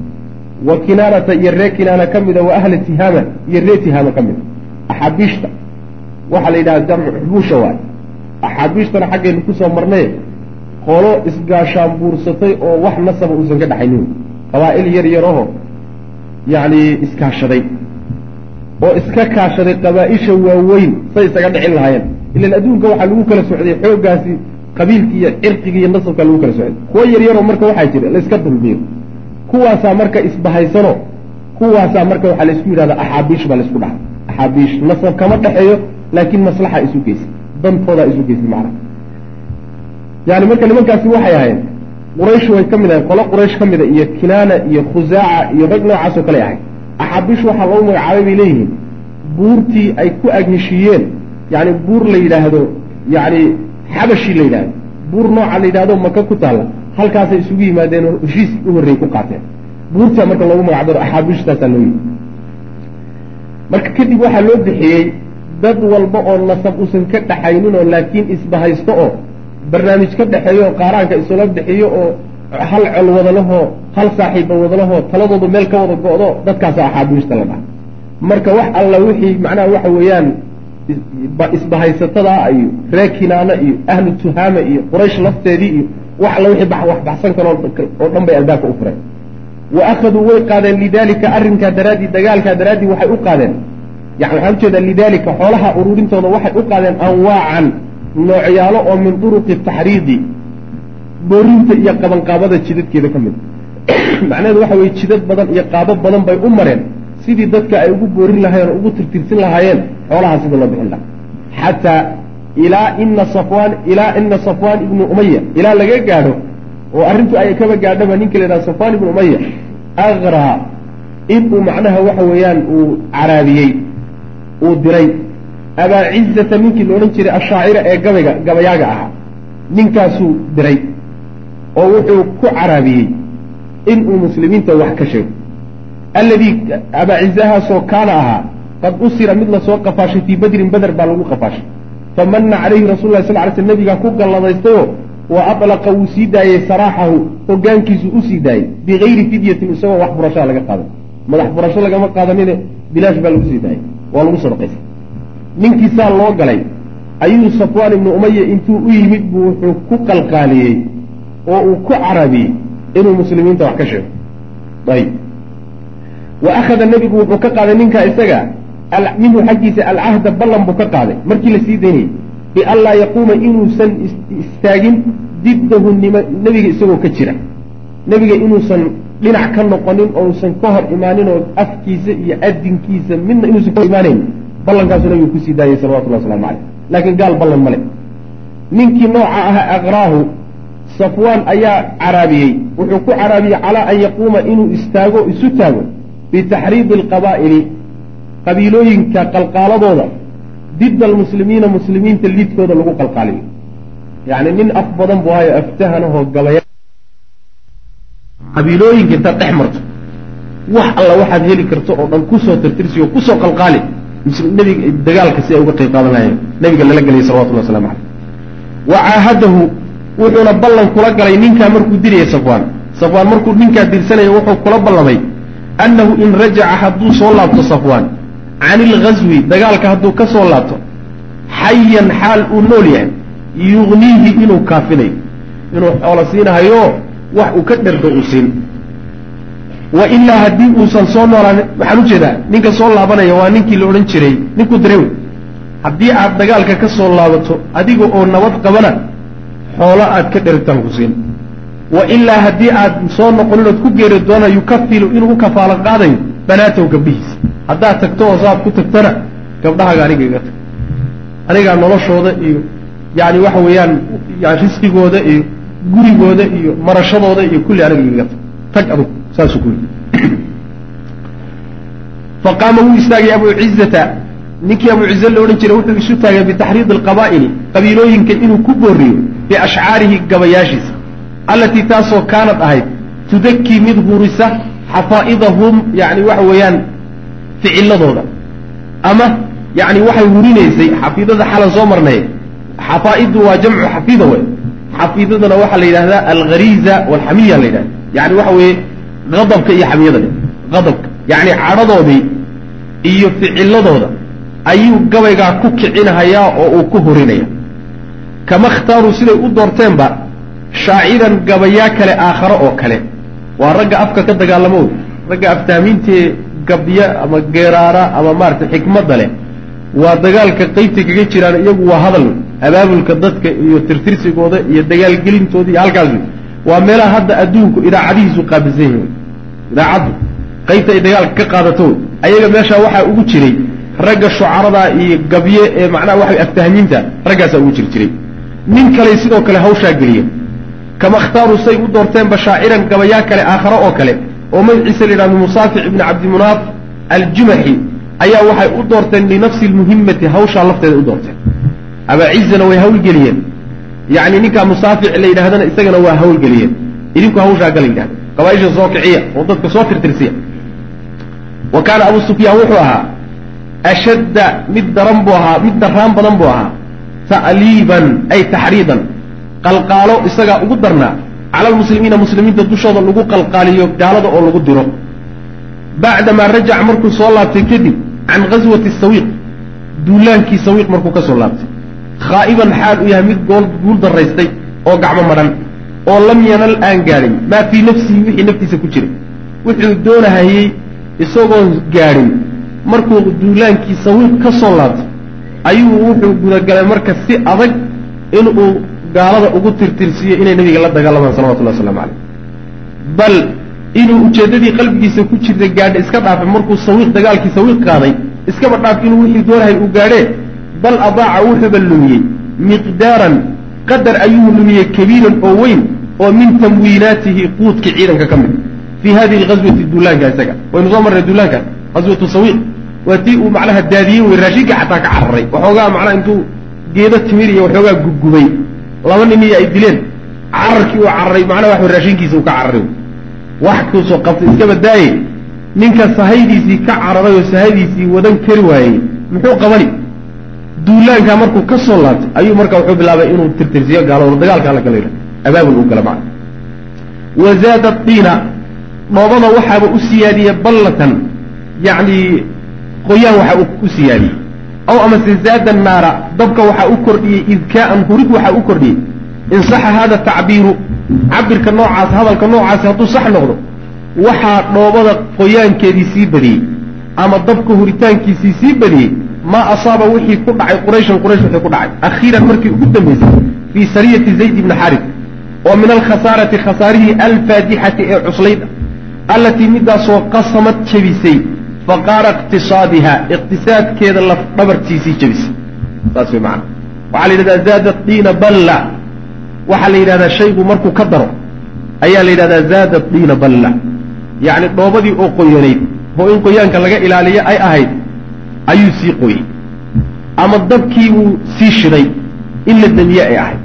wa kinaanata iyo ree kinaana ka mida wa ahli tihaama iyo ree tihaama ka mida. Axaabiishta waxaa la yidhaha jamcu xubuusha waay. Axaabiishtana xaggaynu ku soo marnay qolo isgaashaan buursatay oo wax nasaba uusan ka dhaxaynin. Qabaa'il yar yaraho yacni iskaashaday. Oo iska kaashaday qabaa-isha waaweyn say isaga dhicin lahaayeen. Ilan adduunka waxaa lagu kala socday xooggaasi qabiilki iyo cirqiga iyo nasabka lagu kala socday. Kuwo yar yaroo marka waxaa jira layska dulmiyo kuwaasaa marka isbahaysano kuwaasaa marka waxaa laysku yidhahdaa axaabiish baa laysku dhaha axaabiish nasab kama dhexeeyo laakiin maslaxa isu geysa dantoodaa isu geysay macna yani marka nimankaasi waxay ahayd quraysh way ka mid ahayd qolo quraysh ka mida iyo kinaana iyo khusaaca iyo rag noocaasoo kale ahayd axaabiish waxaa loogu magacaabay bay leeyihiin buurtii ay ku agnishiiyeen yani buur la yidhaahdo yani xabashi la yidhahdo buur nooca la yidhahdo maka ku taalla halkaasay isugu yimaadeen oo heshiis u horreeyey ku qaateen. Buurtaa marka loogu magacdaro axaabiishtaasaa loo yidhi marka kadib waxaa loo bixiyey dad walba oo nasab uusan ka dhaxaynin oo laakiin isbahaysto oo barnaamij ka dhexeeyo oo qaaraanka isula bixiyo oo hal col wadalahoo hal saaxiibba wadalahoo taladoodu meel ka wada go-do dadkaasa axaabiishta la dhaha. Marka wax alla wixii macnaha waxa weeyaan isbahaysatada iyo ree kinaana iyo ahlu tuhaama iyo quraysh lafteedii iyo wax alla wixii wax karo oo dhan bay albaabka u fureen wa akhaduu way qaadeen lidalika arrinkaa daraaddii dagaalkaa daraaddii waxay u qaadeen. Yani waxaan u jeedaa lidalika xoolaha ururintooda waxay u qaadeen anwaacan noocyaalo oo min duruqi taxriidi boorinta iyo qabanqaabada jidadkeeda ka mid. [clears throat] Macnaheedu waxa weye jidad badan iyo qaabo badan bay u mareen. Sidii dadka ay ugu boorin lahaayeen oo ugu tirtirsin lahaayeen xoolaha sida loo bixin lahaa. Xataa ilaa ina safwaan ilaa ina safwaan ibnu umaya ilaa laga gaadho oo arrintu ay kaba gaadhaba ninka la yidhaha safwaan ibnu umaya akraa inuu macnaha waxa weeyaan uu caraabiyey uu diray. Abaa cizata ninkii la odhan jiray ashaacira ee gabayga gabayaaga ahaa ninkaasuu diray oo wuxuu ku caraabiyey inuu muslimiinta wax ka sheego. Alladii abaa cizahaasoo kaana ahaa qad usira mid la soo qafaashay fii badrin beder baa lagu qafaashay famana calayhi rasul lah sal ly sl nabigaa ku galladaystayo wa alaqa wuu sii daayey saraaxahu hogaankiisu u sii daayey bigayri fidyatin isagoo wax furashaa laga qaadan madax furasho lagama qaadanine bilaash baa lagu sii daayey waa lagu sadaqaystay ninkiisaa loo galay ayuu safwaan ibnu umaya intuu u yimid buu wuxuu ku qalqaaliyey oo uu ku carabiyey inuu muslimiinta wax ka sheego. Ayib. Wa akhada nebigu wuxuu ka qaaday ninkaa isaga minhu xaggiisa alcahda ballan buu ka qaaday. Markii la sii daynayay bianlaa yaquuma inuusan istaagin diddahu nebiga isagoo ka jira. Nebiga inuusan dhinac ka noqonin ousan ka hor imaanin oo afkiisa iyo adinkiisa midna inuusan ka hor imaanayn ballankaasuu nabigu ku sii daayay salawatullah waslamu caleyh laakiin gaal ballan male ninkii nooca aha aqraahu safwaan ayaa caraabiyey. Wuxuu ku caraabiyey calaa an yaquuma inuu istaago isu taago bitaxriidi alqabaa'ili qabiilooyinka qalqaaladooda didda almuslimiina muslimiinta lidkooda lagu qalqaaliyo yacni nin af badan buu hayo aftahanahoo gabaya qabiilooyinka intaad dhex marto. Wax alla waxaad heli karto oo dhan ku soo tirtirsiyo ku soo qalqaali nebiga dagaalka si ay uga qayb qaadan lahayeen nabiga lala gelayay salawatullah waslamu caleyh wa caahadahu wuxuuna ballan kula galay ninkaa markuu dirayay safwaan. Safwaan markuu ninkaa dirsanaya wuxuu kula ballamay annahu in rajaca hadduu soo laabto safwaan can ilghaswi dagaalka hadduu ka soo laabto xayan xaal uu nool yahay yugniihi inuu kaafinayo inuu xoolo siinahayo wax uu ka dhergo uu siin wa ilaa haddii uusan soo noolaan waxaan u jeedaa ninka soo laabanaya waa ninkii la odhan jiray ninkuu diray haddii aad dagaalka ka soo laabato adiga oo nabad qabana xoolo aad ka dherigtaan ku siin wa ilaa haddii aad soo noqonin ood ku geeri doona yukafilu inuu u kafaalo qaadayo banaatow gabdhihiisa haddaad tagto oo saaad ku tagtana gabdhahaaga aniga iga tag. Anigaa noloshooda iyo yani waxa weeyaan risqigooda iyo gurigooda iyo marashadooda iyo kulli aniga igaga tag. Tag adug saasuu ku yidhi. [clears throat] Faqaama wuu istaagay abu cizata ninkii abu cize la odhan jiray wuxuu isu taagay bitaxriidi alqabaa'ili qabiilooyinka inuu ku booriyo biashcaarihi gabayaashiisa allatii taasoo kaanad ahayd tudakii mid hurisa xafaa'idahum yani waxa weeyaan ficiladooda ama yani waxay hurinaysay xafiidada xalan soo marnay. Xafaa'idu waa jamcu xafiida wey xafiidadana waxaa la yidhahdaa alghariiza walxamiya la yidhahda yani waxa weeye adabka iyo xamiyada adabka yani cadhadoodii iyo ficiladooda ayuu gabaygaa ku kicinahayaa oo uu ku horinaya kama khtaaruu siday u doorteenba shaaciran gabayaa kale aakharo oo kale. Waa ragga afka ka dagaalamo ragga aftaamiintee gabya ama geeraara ama maaragtay xikmadda leh. Waa dagaalka qaybta kaga jiraan iyagu waa hadal abaabulka dadka iyo tirtirsigooda iyo dagaalgelintooda iyo halkaas waa meelaha hadda adduunku idaacadihiisu qaabilsan yihiin idaacaddu qaybta ay dagaalka ka qaadato ayaga meeshaa waxaa ugu jiray ragga shucarada iyo gabye ee macnaha waxa aftahmiinta raggaasaa ugu jiri jiray. Nin kale sidoo kale hawshaa geliya. Kama khtaaruu say u doorteenba shaaciran gabayaa kale aakhare oo kale oo magaciisa la yidhahdo musaafic ibni cabdimunaaf aljumaxi ayaa waxay u doorteen linafsi lmuhimati hawshaa lafteeda u doorteen. Abaacizana way hawlgeliyeen yacni ninkaa musaafic la yidhahdana isagana waa hawlgeliyeen idinku hawshaa gala yidhahda qabaaisha soo kiciya oo dadka soo tirtirsiya. Wa kaana abu sufyaan wuxuu ahaa ashadda mid daran buu ahaa mid darraan badan buu ahaa. Ta'liiban ay taxriidan qalqaalo isagaa ugu darnaa cala almuslimiina muslimiinta dushooda lagu qalqaaliyo gaalada oo lagu diro. Bacdamaa rajac markuu soo laabtay kadib can ghaswati sawiiq duulaankii sawiiq markuu ka soo laabtay. Khaa'iban xaal uu yahay mid gool guul daraystay oo gacmo madhan oo lam yanal aan gaadhin maa fii nafsihi wixii naftiisa ku jiray. Wuxuu doonahayey isagoon gaadhin. Markuu duulaankii sawiiq ka soo laabtay ayuu wuxuu gudagalay marka si adag inuu gaalada ugu tirtirsiiyo inay nabiga la dagaalamaan salawatullahi waslamu caleyh bal inuu ujeeddadii qalbigiisa ku jirta gaadha iska dhaafay markuu sawiiq dagaalkii sawiiq qaaday iskaba dhaaf inuu wixii doonahay uu gaadhee bal adaaca wuxuuba lumiyey miqdaaran qadar ayuu lumiyey kabiiran oo weyn oo min tamwiinaatihi quudkii ciidanka ka mid. Fii hadihi alghaswati duulaanka isaga. Waynu soo marnay duulaanka ghaswatu sawiiq. Waa tii uu macnaha daadiyey wey raashinka xataa ka cararay. Waxoogaa macnaha intuu geedo timir iyo waxoogaa gubgubay laba nin iyo ay dileen. Cararkii uu cararay macnaha wax raashinkiisa uu ka cararay. Wax kuusoo qabtay iska badaaye. Ninka sahaydiisii ka cararay oo sahaydiisii wadan kari waayey muxuu qabani? Duulaankaa markuu ka soo laabtay ayuu marka wuxuu bilaabay inuu tirtirsiyo gaalada dagaalka alla gala abaabul uu gala macna wa zaada diina dhoobada waxaaba u siyaadiyey ballatan. Yacni qoyaan waxaa u siyaadiyey aw amase zaada naara dabka waxaa u kordhiyey idkaa'an hurid waxaa u kordhiyey. In saxa hada tacbiiru cabirka noocaas hadalka noocaasi hadduu sax noqdo waxaa dhoobada qoyaankeedii sii badiyey ama dabka huritaankiisii sii badiyey maa asaaba wixii ku dhacay qurayshan quraysh wixii ku dhacay. Akhiiran markii ugu dambaysay fii sariyati zayd ibni xaris oo min alkhasaarati khasaarihii alfaadixati ee cuslayd allatii midaasoo qasamad jebisay faqaara iqtisaadiha iqtisaadkeeda laf dhabartiisii jebisay saas way macana waxaa la yidhahdaa zaadat diina balla waxaa la yidhahdaa shaygu markuu ka daro ayaa la yidhahdaa zaadat diina balla yacni dhoobadii oo qoyanayd oo in qoyaanka laga ilaaliyo ay ahayd ayuu sii qoyey ama dabkii uu sii shiday in la damiye ay ahayd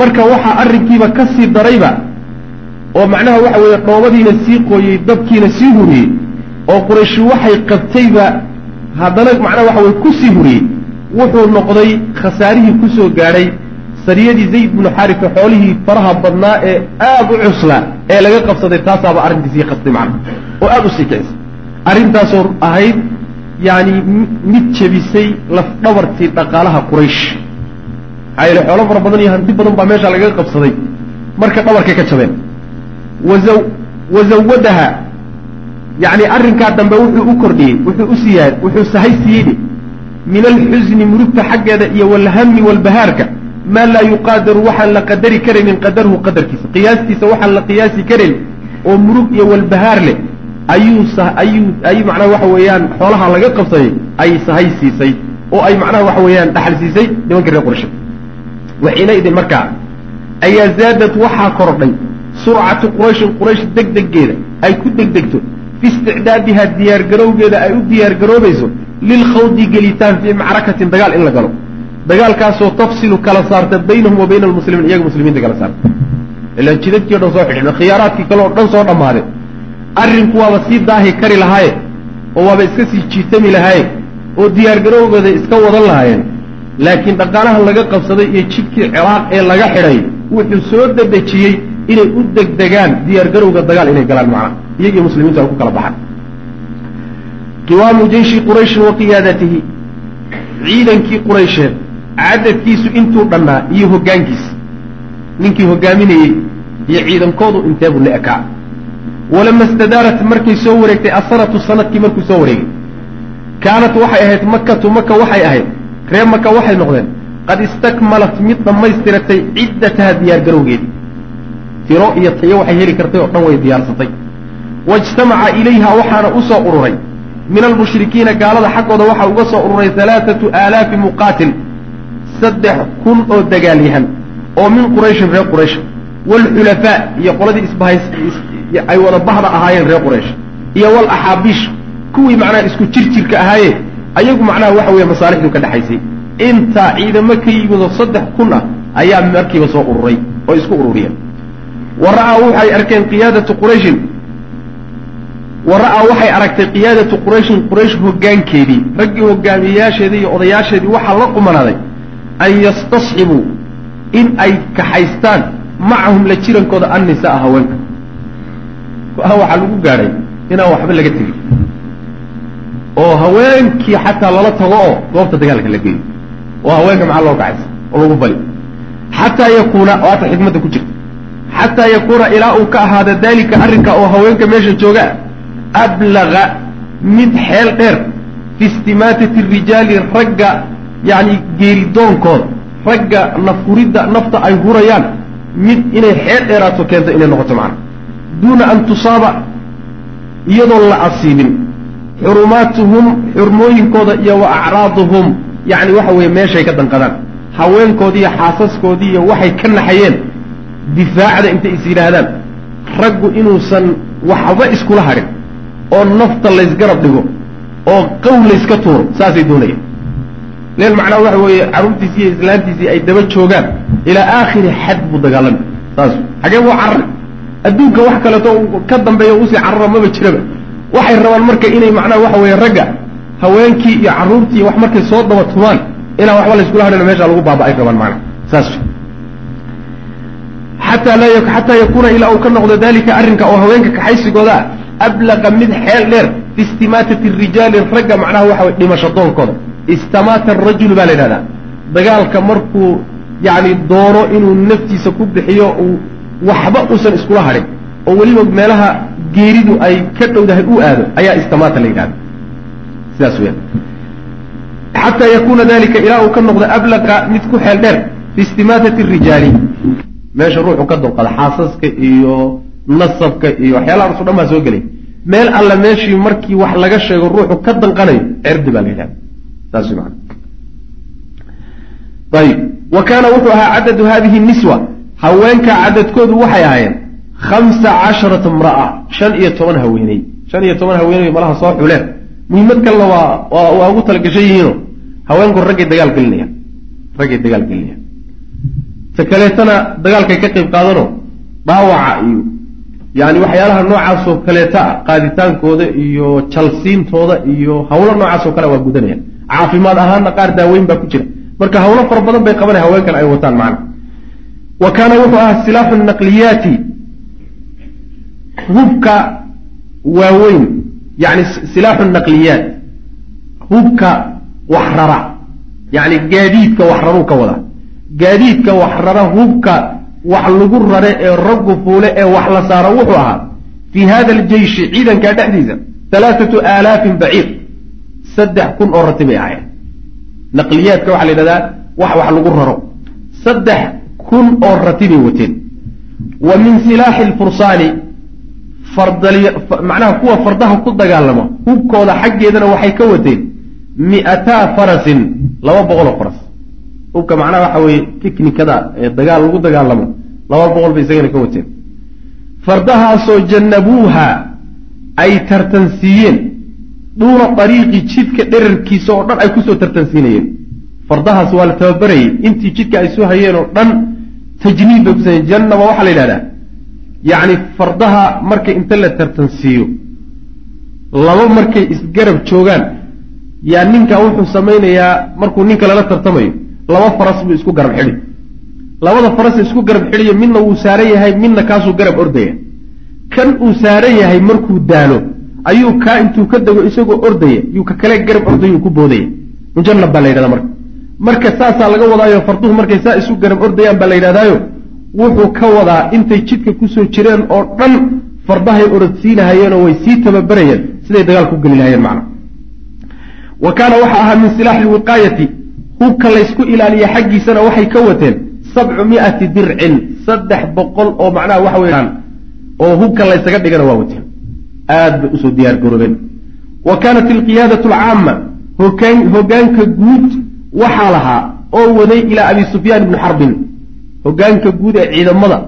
marka waxaa arrinkiiba ka sii darayba oo macnaha waxa weeye dhoobadiina sii qooyey dabkiina sii huriyey oo qurayshi waxay qabtayba haddana macnaha waxa weye ku sii huriyey wuxuu noqday khasaarihii ku soo gaadhay sariyadii zayd binu xaarisa xoolihii faraha badnaa ee aad u cuslaa ee laga qabsaday taasaaba arrintiisii qastay macna oo aada u sii kicisay arrintaasoo ahayd yani mid jebisay lafdhabartii dhaqaalaha quraysh. Maxaa yeele xoolo fara badan iyo hanti badan baa meesha lagaga qabsaday marka dhabarkay ka jabeen. Waza wazawadaha yani arrinkaa dambe wuxuu u kordhiyey wuxuu u siyaa wuxuu sahay siiyeyde min alxusni murugta xaggeeda iyo walhami walbahaarka maa laa yuqaadaru waxaan la qadari karaynin qadarhu qadarkiisa. Qiyaastiisa waxaan la qiyaasi karayn oo murug iyo walbahaar leh ayuu ayuu ay macnaha waxa weeyaan xoolaha laga qabsaday ay sahay siisay oo ay macnaha waxa weeyaan dhaxal siisay nimankii reer qurasha waxiina idin markaa ayaa zaadad waxaa kordhay surcatu qurayshin quraysh degdegeeda ay ku degdegto fi isticdaadiha diyaargarowgeeda ay u diyaargaroobayso lilkhawdi gelitaan fii macrakatin dagaal in la galo dagaalkaasoo tafsilu kala saarta baynahum wa bayna almuslimiin iyaga muslimiinta kala saarta ilaan jidadkii o dhan soo xidhna khiyaaraadkii kale oo dhan soo dhammaade arrinku waaba sii daahi kari lahaaye oo waaba iska sii jiitami lahaaye oo diyaargarowgooda iska wadan lahaayeen laakiin dhaqaalaha laga qabsaday iyo jidkii ciraaq ee laga xidhay wuxuu soo dadejiyey inay u degdegaan diyaargarowga dagaal inay galaan macnaha iyagii muslimiintu ay ku kala baxaan qiwaamu jeyshi qurayshin wa qiyaadatihi. Ciidankii quraysheed cadadkiisu intuu dhannaa iyo hoggaankiisa ninkii hoggaaminayey iyo ciidankoodu inteebuu la ekaa. Walama istadaarat markay soo wareegtay asanatu sannadkii markuu soo wareegay. Kaanat waxay ahayd makatu maka waxay ahayd. Reer maka waxay noqdeen. Qad istakmalat mid dhammaystiratay ciddataha diyaargarowgeedii tiro iyo tayo waxay heli kartay oo dhan way diyaarsatay waijtamaca ilayha waxaana u soo ururay. Min almushrikiina gaalada xaggooda waxaa uga soo ururay halaaatu aalaafi muqaatil saddex kun oo dagaalyahan oo min qurayshin reer quraysh. Waalxulafaa iyo qoladii isbahays ay wada bahda ahaayeen reer quraysh. Iyo walaxaabiish kuwii macnaha isku jirjirka ahaaye ayagu macnaha waxa weeye masaalixdu ka dhexaysay intaa ciidamo ka yimidoo saddex kun ah ayaa markiiba soo ururay oo isku ururiyeen. Wa ra'aa waxay arkeen qiyaadatu qurayshin wa ra'aa waxay aragtay qiyaadatu qurayshin quraysh hoggaankeedii raggii hogaamiyeyaasheedii iyo odayaasheedii waxaa la qumanaaday an yastasxibuu in ay kaxaystaan macahum la jirankooda annisaa haweenka. Go'aan waxaa lagu gaadhay inaan waxba laga tegin. Oo haweenkii xataa lala tago oo goobta dagaalka la geeyo oo haweenka maxaa loo kacaysa oo lagu bali. Xataa yakuuna waata xikmadda ku jirta. Xataa yakuuna ilaa uu ka ahaada daalika arrinka oo haweenka meesha jooga ablaga mid xeel dheer fi istimaatati rijaali ragga yacni geeridoonkooda ragga nafhuridda nafta ay hurayaan mid inay xeel dheeraato keento inay noqoto macna duuna an tusaaba iyadoon la asiibin xurumaatuhum xurmooyinkooda iyo wa acraaduhum yacni waxa weeye meeshay ka danqadaan haweenkoodii iyo xaasaskoodii iyo waxay ka naxayeen difaacda intay is yidhaahdaan raggu inuusan waxba iskula hadhin oo nafta laysgarab dhigo oo qow layska tuuro saasay doonayaan leen macnaha waxa weeye carruurtiisii iyo islaantiisii ay daba joogaan ilaa aakhiri xad buu dagaalami saas xagee buu carari adduunka wax kaleeto ka dambeeya u sii carara maba jiraba. Waxay rabaan marka inay macnaha waxa weeye ragga haweenkii iyo carruurtii iyo wax markay soo daba tumaan inaan waxba layskula hadhino meesha lagu baaba ay rabaan macnaha saas. Xataa laa xataa yakuuna ilaa uu ka noqdo dalika arrinka oo haweenka kaxaysigooda ah ablaqa mid xeel dheer fi istimaatati rijaali ragga macnaha waxa weye dhimasho doonkooda istamaata arajulu baa la yidhahdaa dagaalka markuu yacni doono inuu naftiisa ku bixiyo uu waxba uusan iskula hadhin oo weliba meelaha geeridu ay ka dhowdahay u aado ayaa istamaata la yidhahda sidaas weya xataa yakuuna dalika ilaa uu ka noqdo ablaqa mid ku xeel dheer fi istimaatati rijaali meesha ruuxu ka dulqada xaasaska iyo nasabka iyo waxyaalahaas o dhan baa soo gelay. Meel alla meeshii markii wax laga sheego ruuxu ka danqanayo cerdi baa la yidhahda saas maana ayib. Wa kaana wuxuu ahaa cadadu hadihi niswa. Haweenka cadadkoodu waxay ahaayeen khamsa casharata imra'a shan iyo toban haweeney. Shan iyo toban haweeney malaha soo xuleen. Muhiimad kalena waa waa ugu talagashan yihiino haweenku raggay dagaal gelinayaan raggay dagaal gelinayaan ta kaleetana dagaalkay ka qayb qaadano dhaawaca iyo yani waxyaalaha noocaasoo kaleeta ah qaaditaankooda iyo jalsiintooda iyo hawlo noocaasoo kale waa gudanayaan caafimaad ahaanna qaar daaweyn baa ku jira. Marka hawlo fara badan bay qabanaya haweenkan ay wataan macna. Wa kaana wuxuu ahaa silaaxu naqliyaati hubka waaweyn yani silaaxu naqliyaat hubka waxrara yani gaadiidka waxraruu ka wada. Gaadiidka waxrara hubka wax lagu rare ee raggu fuule ee wax la saaro wuxuu ahaa fii hada aljeyshi ciidankaa dhexdiisa alaaatu aalaafin baciir. Saddex kun oo rati bay ahayen naqliyaadka waxaa la yidhahdaa wax wax lagu raro. Saddex kun oo rati bay wateen. Wa min silaaxi lfursaani macnaha kuwa fardaha ku dagaalamo hubkooda xaggeedana waxay ka wateen mi'ataa farasin laba boqol oo faras hubka macnaha waxa weeye tiknikada ee dagaal lagu dagaalamo laba boqol bay isagana ka wateen. Fardahaasoo jannabuuha ay tartansiiyeen. Duuna dariiqi jidka dherarkiisa oo dhan ay ku soo tartansiinayeen. Fardahaas waa la tababarayay intii jidka ay soo hayeen oo dhan tajniib bay kusameyen jannaba waxaa la yidhahdaa yacni fardaha markay inta la tartansiiyo laba markay isgarab joogaan yaa ninka wuxuu samaynayaa markuu ninka lala tartamayo laba faras buu isku garab xidhi. Labada faras isku garab xidhiyo midna wuu saaran yahay midna kaasuu garab ordaya. Kan uu saaran yahay markuu daalo ayuu kaa intuu ka dego isagoo ordaya yuu ka kale garab ordayuu ku boodaya. Mujannab baa la yidhahda marka. Marka saasaa laga wadaayo farduhu markay saa isu garab ordayaan baa la yidhahdaayo wuxuu ka wadaa intay jidka ku soo jireen oo dhan fardahay orodsiinahayeenoo way sii tababarayeen siday dagaal ku geli lahayeen macna. Wa kaana waxa ahaa min silaaxi lwiqaayati hubka laysku ilaaliya xaggiisana waxay ka wateen sabcu miati dircin saddex boqol oo macnaha waxa weyaan oo hubka laysaga dhigana waa wateen. Aad bay u soo diyaar garoobeen. Wa kaanat alqiyaadatu alcaama hogaan hogaanka guud waxaa lahaa oo waday ilaa abi sufyaan ibni xarbin hogaanka guud ee ciidamada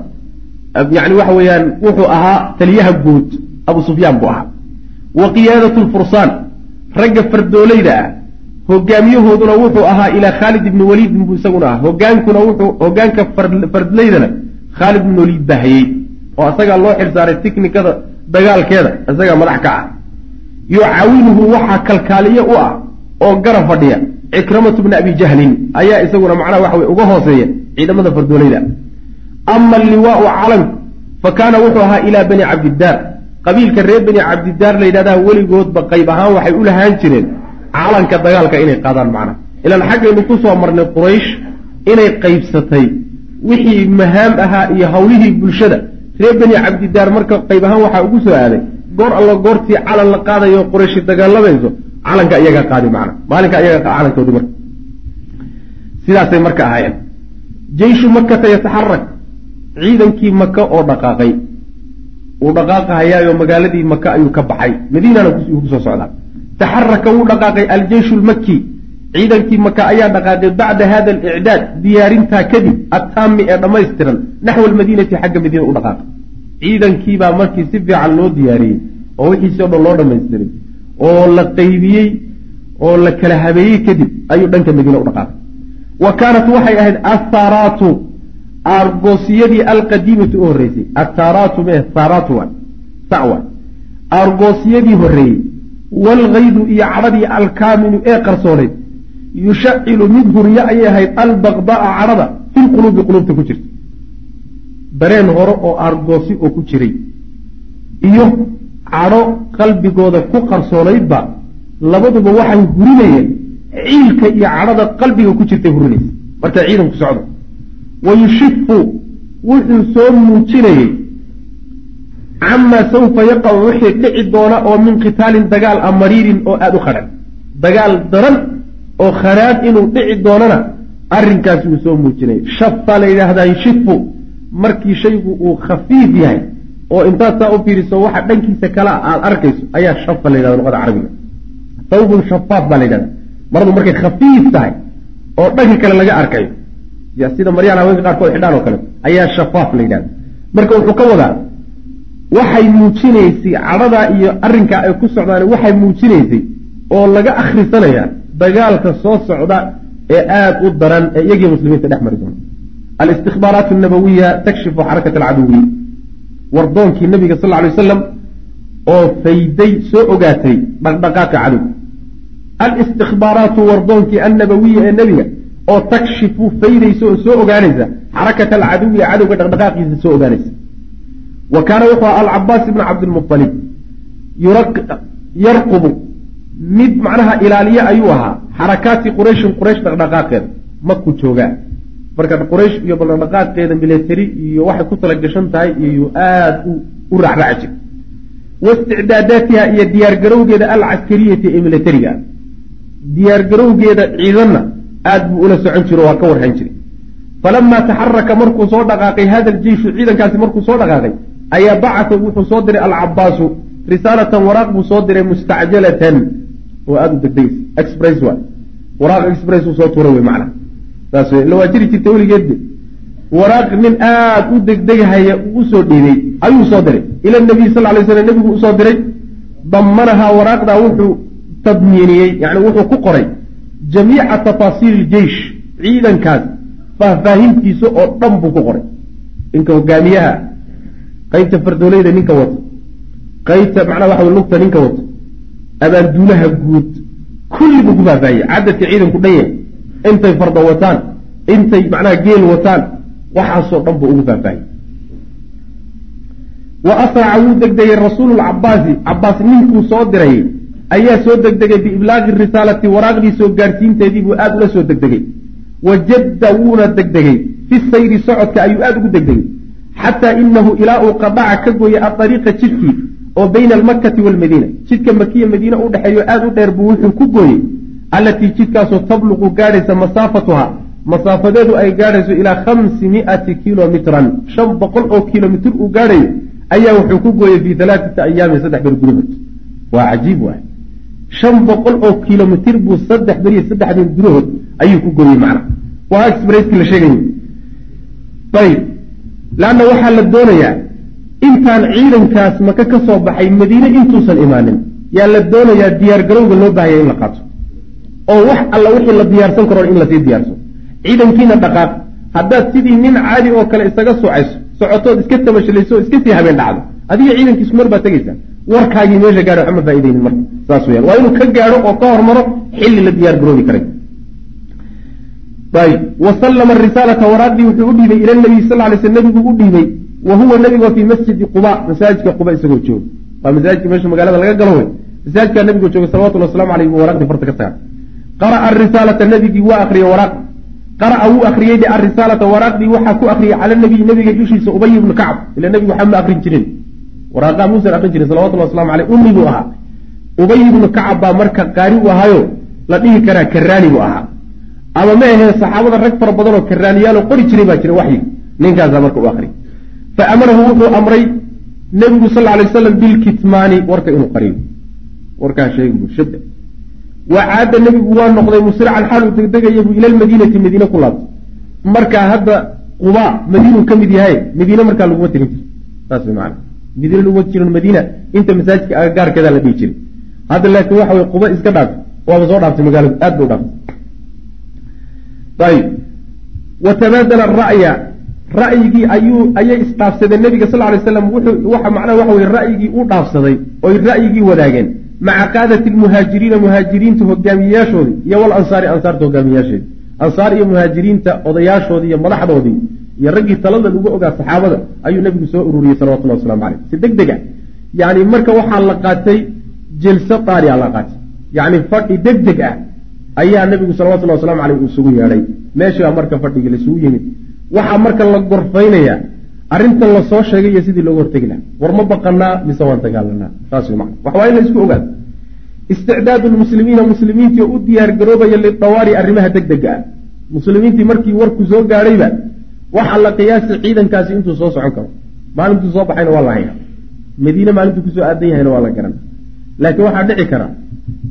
yani waxa weeyaan wuxuu ahaa taliyaha guud abu sufyaan buu ahaa. Wa qiyaadatu lfursaan ragga fardoolayda ah hogaamiyahooduna wuxuu ahaa ilaa khaalid ibni waliidin buu isaguna ahaa. Hogaankuna wuxuu hogaanka fardlaydana khaalid ibni waliid baa hayey oo isagaa loo xirsaaray tiknikada dagaalkeeda isagaa madax ka ah. Yucaawinuhu waxaa kalkaaliye u ah oo garab fadhiya cikramatu bni abi jahlin. Ayaa isaguna macnaha waxa wey uga hooseeya ciidamada fardoolayda ama alliwaau calanku fa kaana wuxuu ahaa ilaa bani cabdidaar. Qabiilka reer bani cabdidaar la yidhahdaa weligoodba qayb ahaan waxay u lahaan jireen calanka dagaalka inay qaadaan macnaha ilaan xaggaynu ku soo marnay quraysh inay qaybsatay wixii mahaam ahaa iyo hawlihii bulshada. Reer bani cabdidaar marka qayb ahaan waxaa ugu soo aaday goor alla goortii calan la qaadayo qurayshi dagaalamayso calanka iyagaa qaadi macna. Maalinka iyaga calankoodii marka. Sidaasay marka ahaayeen. Jeyshu makata yataxarak ciidankii maka oo dhaqaaqay. Uu dhaqaaqahayaayo magaaladii maka ayuu ka baxay. Madiinana ku soo socdaa taxaraka wuu dhaqaaqay aljeyshu lmaki ciidankii maka ayaa dhaqaaqay bacda hada alicdaad diyaarintaa kadib attaami ee dhammaystiran naxwa almadiinati xagga madiina u dhaqaaqay ciidankiibaa markii si fiican loo diyaariyey oo wixiisi o dhan loo dhamaystiray oo la qaybiyey oo la kala habeeyey kadib ayuu dhanka madiina u dhaqaaqay wa kaanat waxay ahayd athaaraatu aargoosiyadii alqadiimatu u horreysay athaaraatu mee thaaraatu wa sawa aargoosiyadii horreeyey waalkaydu iyo cadhadii alkaaminu ee qarsoonayd yushacilu mid huriye ayay ahayd albaqda'a cadhada filquluubi quluubta ku jirta dareen hore oo aargoosi oo ku jiray iyo cadho qalbigooda ku qarsoonaydba labaduba waxay hurinayeen ciilka iyo cadhada qalbiga ku jirtay hurinaysa markaa ciidanku socdo wa yushifu wuxuu soo muujinayey camaa sawfa yaqacu wixii dhici doona oo min qitaalin dagaal a mariirin oo aada u khadhan dagaal daran oo kharaad inuu dhici doonana arrinkaas wuu soo muujinayay shafaa la yidhaahdaa shifu markii shaygu uu khafiif yahay oo intaad saa u fiiriso waxa dhankiisa kale aada arkayso ayaa shafa la yidhahda luqada carabiga thawbun shafaaf baa la yidhahda maradu markay khafiif tahay oo dhanka kale laga arkayo sida maryahan haweenka qaarkood xidhaan oo kale ayaa shafaaf la yidhahda marka wuxuu ka wadaa waxay muujinaysay cadhadaa iyo arrinkaa ay ku socdaan waxay muujinaysay oo laga akhrisanaya dagaalka soo socda ee aada u daran ee iyagii muslimiinta dhex mari doona. Alistikbaaraat nabawiya takshifu xarakat alcaduwi wardoonkii nabiga sal lay wasalam oo fayday soo ogaatay dhaqdhaqaaqa cadow alistikbaaraatu wardoonkii annabawiya ee nebiga oo takshifu faydaysa oo soo ogaanaysa xarakat alcaduwi cadowga dhaqdhaqaaqiisa soo ogaanaysa wa kaana wuxuu aha alcabaas ibnu cabdilmualib yarqubu. Mid macnaha ilaaliye ayuu ahaa. Xarakaati qurayshin quraysh dhaqdhaqaaqeeda maku joogaa. Marka quraysh iyo baldhaqdhaqaaqeeda milatari iyo waxay ku tala gashan tahay iyo aada u raacraaci. Jir waisticdaadaatiha iyo diyaargarowgeeda alcaskariyati ee milatariga ah diyaargarowgeeda ciidanna aada buu ula socon jiro waa ka warhan jiray. Falamaa taxaraka markuu soo dhaqaaqay hada aljeishu ciidankaasi markuu soo dhaqaaqay ayaa bacata wuxuu soo diray alcabaasu risaalatan waraaq buu soo diray mustacjalatan. Oo aada u degdegaysa express wa waraaq express uu soo tuuray wey macna. Saas wey ila waa jiri jirta weligeedbe waraaq nin aada u degdegahaya uu u soo dhiibay ayuu soo diray. Ila nabiy sal lay slam nebigu u soo diray damanahaa waraaqdaa wuxuu tadmiiniyey yani wuxuu ku qoray jamiica tafaasiil iljeish ciidankaas faahfaahintiisa oo dhan buu ku qoray. Ninka hogaamiyaha qaybta fardoolayda ninka wato. Qaybta macnaha waxa wey lugta ninka wato. Abaanduulaha guud. Kulli buu ku faahfaahiyey cadadka ciidanku dhan intay farda wataan. Intay macnaha geel wataan. Waxaasoo dhan buu ugu faahfaahiyey wa asraca wuu degdegay rasuulu lcabaasi cabaas ninkuu soo diray ayaa soo degdegay biiblaaqi risaalati waraaqdii soo gaadhsiinteedii buu aada ula soo degdegay. Wajadda wuuna degdegay. Fi sayri socodka ayuu aada ugu degdegay xataa inahu ilaa uu qadaca ka gooyay adariiqa jidkii oo bayna almakati waalmadiina jidka makiya madiine u dhexeeyo aada u dheer buu wuxuu ku gooyey. Allatii jidkaasoo tabluqu gaadhaysa masaafatuha masaafadeedu ay gaadhayso ilaa khamsi miati kilomitran. Shan boqol oo kilomitr uu gaadhayo ayaa wuxuu ku gooyey fii alaaata ayaamin saddex ber gudahood waa cajiib waay. Shan boqol oo kilomitr buu saddex beriyo saddex ber gudahood ayuu ku gooyey macna. Waa expresskii la sheegay ayb leanna waxaa la doonayaa intaan ciidankaas maka ka soo baxay madiine intuusan imaanin yaa la doonayaa diyaargarowga loo baahaya in la qaato oo wax alla wixii la diyaarsan karo in la sii diyaarso ciidankiina dhaqaaq haddaad sidii nin caadi oo kale isaga socayso socotood iska tamashalayso oo iska sii habeen dhacdo adiga ciidankiisu mar baad tegaysaa warkaagii meesha gaadho waxma faaideynin marka saas weyaan waa inuu ka gaadho oo ka hormaro xilli la diyaar garoobi karay ayb wasallama risaalata waraaqdii wuxuu u dhiibay ila nabiy sal lay sl nabigu u dhiibay. Wa huwa nabigoo fii masjidi quba masaajidka quba isagoo jooga. Waa masaajidka meesha magaalada laga galo wey masaajidkaa nabigu jooga salawatulli waslamu aleyh buu waraqdii farta ka taga. Qara'a arisaalata nabigii waa akriyey waraaq qara'a wuu akriyey de arisaalata waraaqdii waxaa ku akriyey cala nabiy nabiga dushiisa ubay ibnu kacb ila nebigu waxaa ma akrin jirin. Waraaqaa muusan akrin jirin salawatulli waslamu aleyh ummi buu ahaa. Ubay ibnu kacab baa marka qaari u ahaayo la dhihi karaa karaani buu ahaa ama ma ahee saxaabada rag fara badan oo karaaniyaalo qori jiray baa jira waxyi. Ninkaasaa marka u akriy fa amarahu wuxuu amray nebigu sal lay waslam bilkitmaani warka inuu qariyo warkaa sheegi bulshada wa caada nebigu waa noqday musrican xaal uu degdegaya buu ila lmadiinati madiine ku laabtay. Markaa hadda quba madiinuu ka mid yahay. Madiine markaa laguma tegin jir saas maana madiine laguma jirin madiina inta masaajidka agagaarkeeda la dhihi jiray. Hadda laakiin waxa wey quba iska dhaaftay waaba soo dhaaftay magaaladu aad u dhaaftay ayb wa tabaadala ra'ya ra'yigii ayuu ayay isdhaafsadeen nebiga sal lay slam wuxuu macnaha waxa weye ra'yigii u dhaafsaday oy ra'yigii wadaageen maca qaadati lmuhaajiriina muhaajiriinta hogaamiyeyaashoodii iyo wal ansaari ansaarta hogaamiyeyaasheedi ansaar iyo muhaajiriinta odayaashoodii iyo madaxdoodii iyo raggii talada lagu ogaa saxaabada ayuu nebigu soo ururiyey salawatullahi waslamu caleyh si deg deg a yani marka waxaa la qaatay jelso qaariya la qaatay yani fadhi deg deg ah ayaa nebigu salawatullahi waslamu caleyh uu isugu yeedhay. Meeshaa marka fadhigii laisugu yimid. Waxaa marka la gorfaynayaa. Arrintan la soo sheegay iyo sidii looga hortegi laha war ma baqanaa mise waan dagaalanaa saas wy macna waxa waa in la ogaado. Isticdaadu lmuslimiina muslimiintii u diyaar garoobaya lidawaari arrimaha deg dega ah. Muslimiintii markii warku soo gaadhayba waxaa la qiyaasi ciidankaasi intuu soo socon karo. Maalintuu soo baxayna waa la hayaa madiine maalintuu ku soo aadan yahayna waa la garan laakiin waxaa dhici kara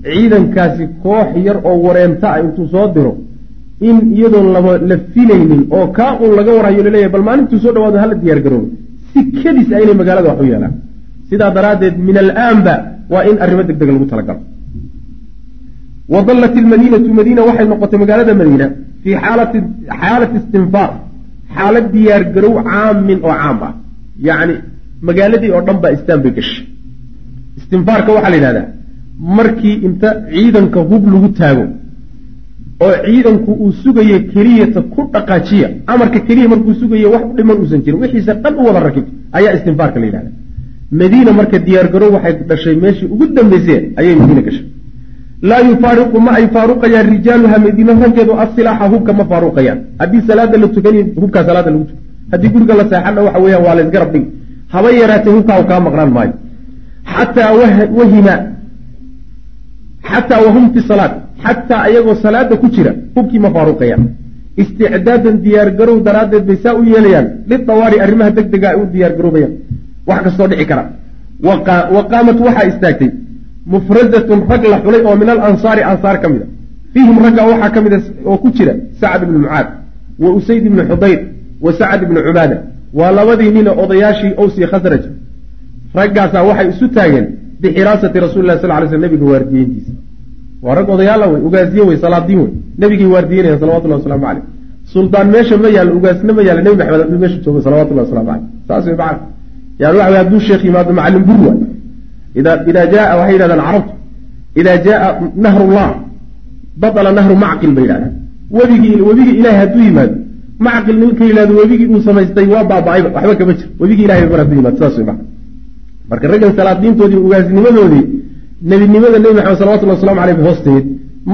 ciidankaasi koox yar oo wareenta ah intuu soo diro in iyadoon laba la filaynin oo kaa uun laga warhayo la leeyahay bal maalintuu soo dhawaado hala diyaar garoobo si kedis a inay magaalada wax u yeelaan sidaa daraaddeed min alaanba waa in arrimo deg deg lagu talagalo. Wadallat ilmadiinatu madiina waxay noqotay magaalada madiina fii xaalati xaalati istinfaar xaalad diyaar garow caamin oo caam ah. Yacni magaaladii oo dhan baa istaan bay gashay istinfaarka waxaa la yidhahdaa markii inta ciidanka hub lagu taago oo ciidanku uu sugayo keliyata ku dhaqaajiya amarka keliya markuu sugayo wax dhiman uusan jirin wixiisa dhan u wada rakibto ayaa istinfaarka la yidhahda madiina marka diyaargarow waxay dhashay meeshii ugu dambeysee ayay madiina gashay. Laa yufaariqu ma ay faaruqayaan rijaaluha madiina raggeedu asilaaxa hubka ma faaruqayaan. Haddii salaada la tukaniy hubkaa salaada lagu tuko haddii guriga la seexana waxa weeyaan waa laysgarab dhigi. Haba yaraatee hubkaa u kaa maqnaan maayo xataa wahima xataa wahum fi salaat xataa ayagoo salaada ku jira hubkii ma faaruqayaan isticdaadan diyaargarow daraaddeed bay saa u yeelayaan lidawaari arrimaha deg dega ay u diyaargaroobayaan wax kastoo dhici kara wa qaamat waxaa istaagtay mufradatun rag la xulay oo min alansaari ansaar ka mid a fiihim ragga waxaa ka mid a oo ku jira sacd ibnu mucaad wa usayd ibnu xudayr wa sacd ibnu cubaada waa labadii nina odayaashii owsi khasraj raggaasaa waxay isu taageen bixiraasati rasuli lah sal ly sl nabiga waardiyeyntiisa waa rag odayaala wey ugaasye wey salaadiin wey. Nabigay waardiyeynayaan salawatullah waslamu caleyh suldaan meesha ma yaallo ugaasna ma yaallo nebi maxamed hadduu meesha joogo salawatullah waslamu caleyh saas wey macana yani waxa wey hadduu sheekh yimaado macalin burwa ida idaa jaa waxay yidhahdaan carabtu idaa jaaa nahrullah batala nahru macqil bay yidhahdaan. Webigii webigii ilahay hadduu yimaado macqil ninka yidhahdo webigii uu samaystay waa baaba-ayba waxba kama jir webigii ilahay mar hadduu yimaado saas wey macana marka raggan salaadiintoodii ugaasnimadoodii nebinimada nebi maxamed salawatullah waslamu aleyh bay hoos timid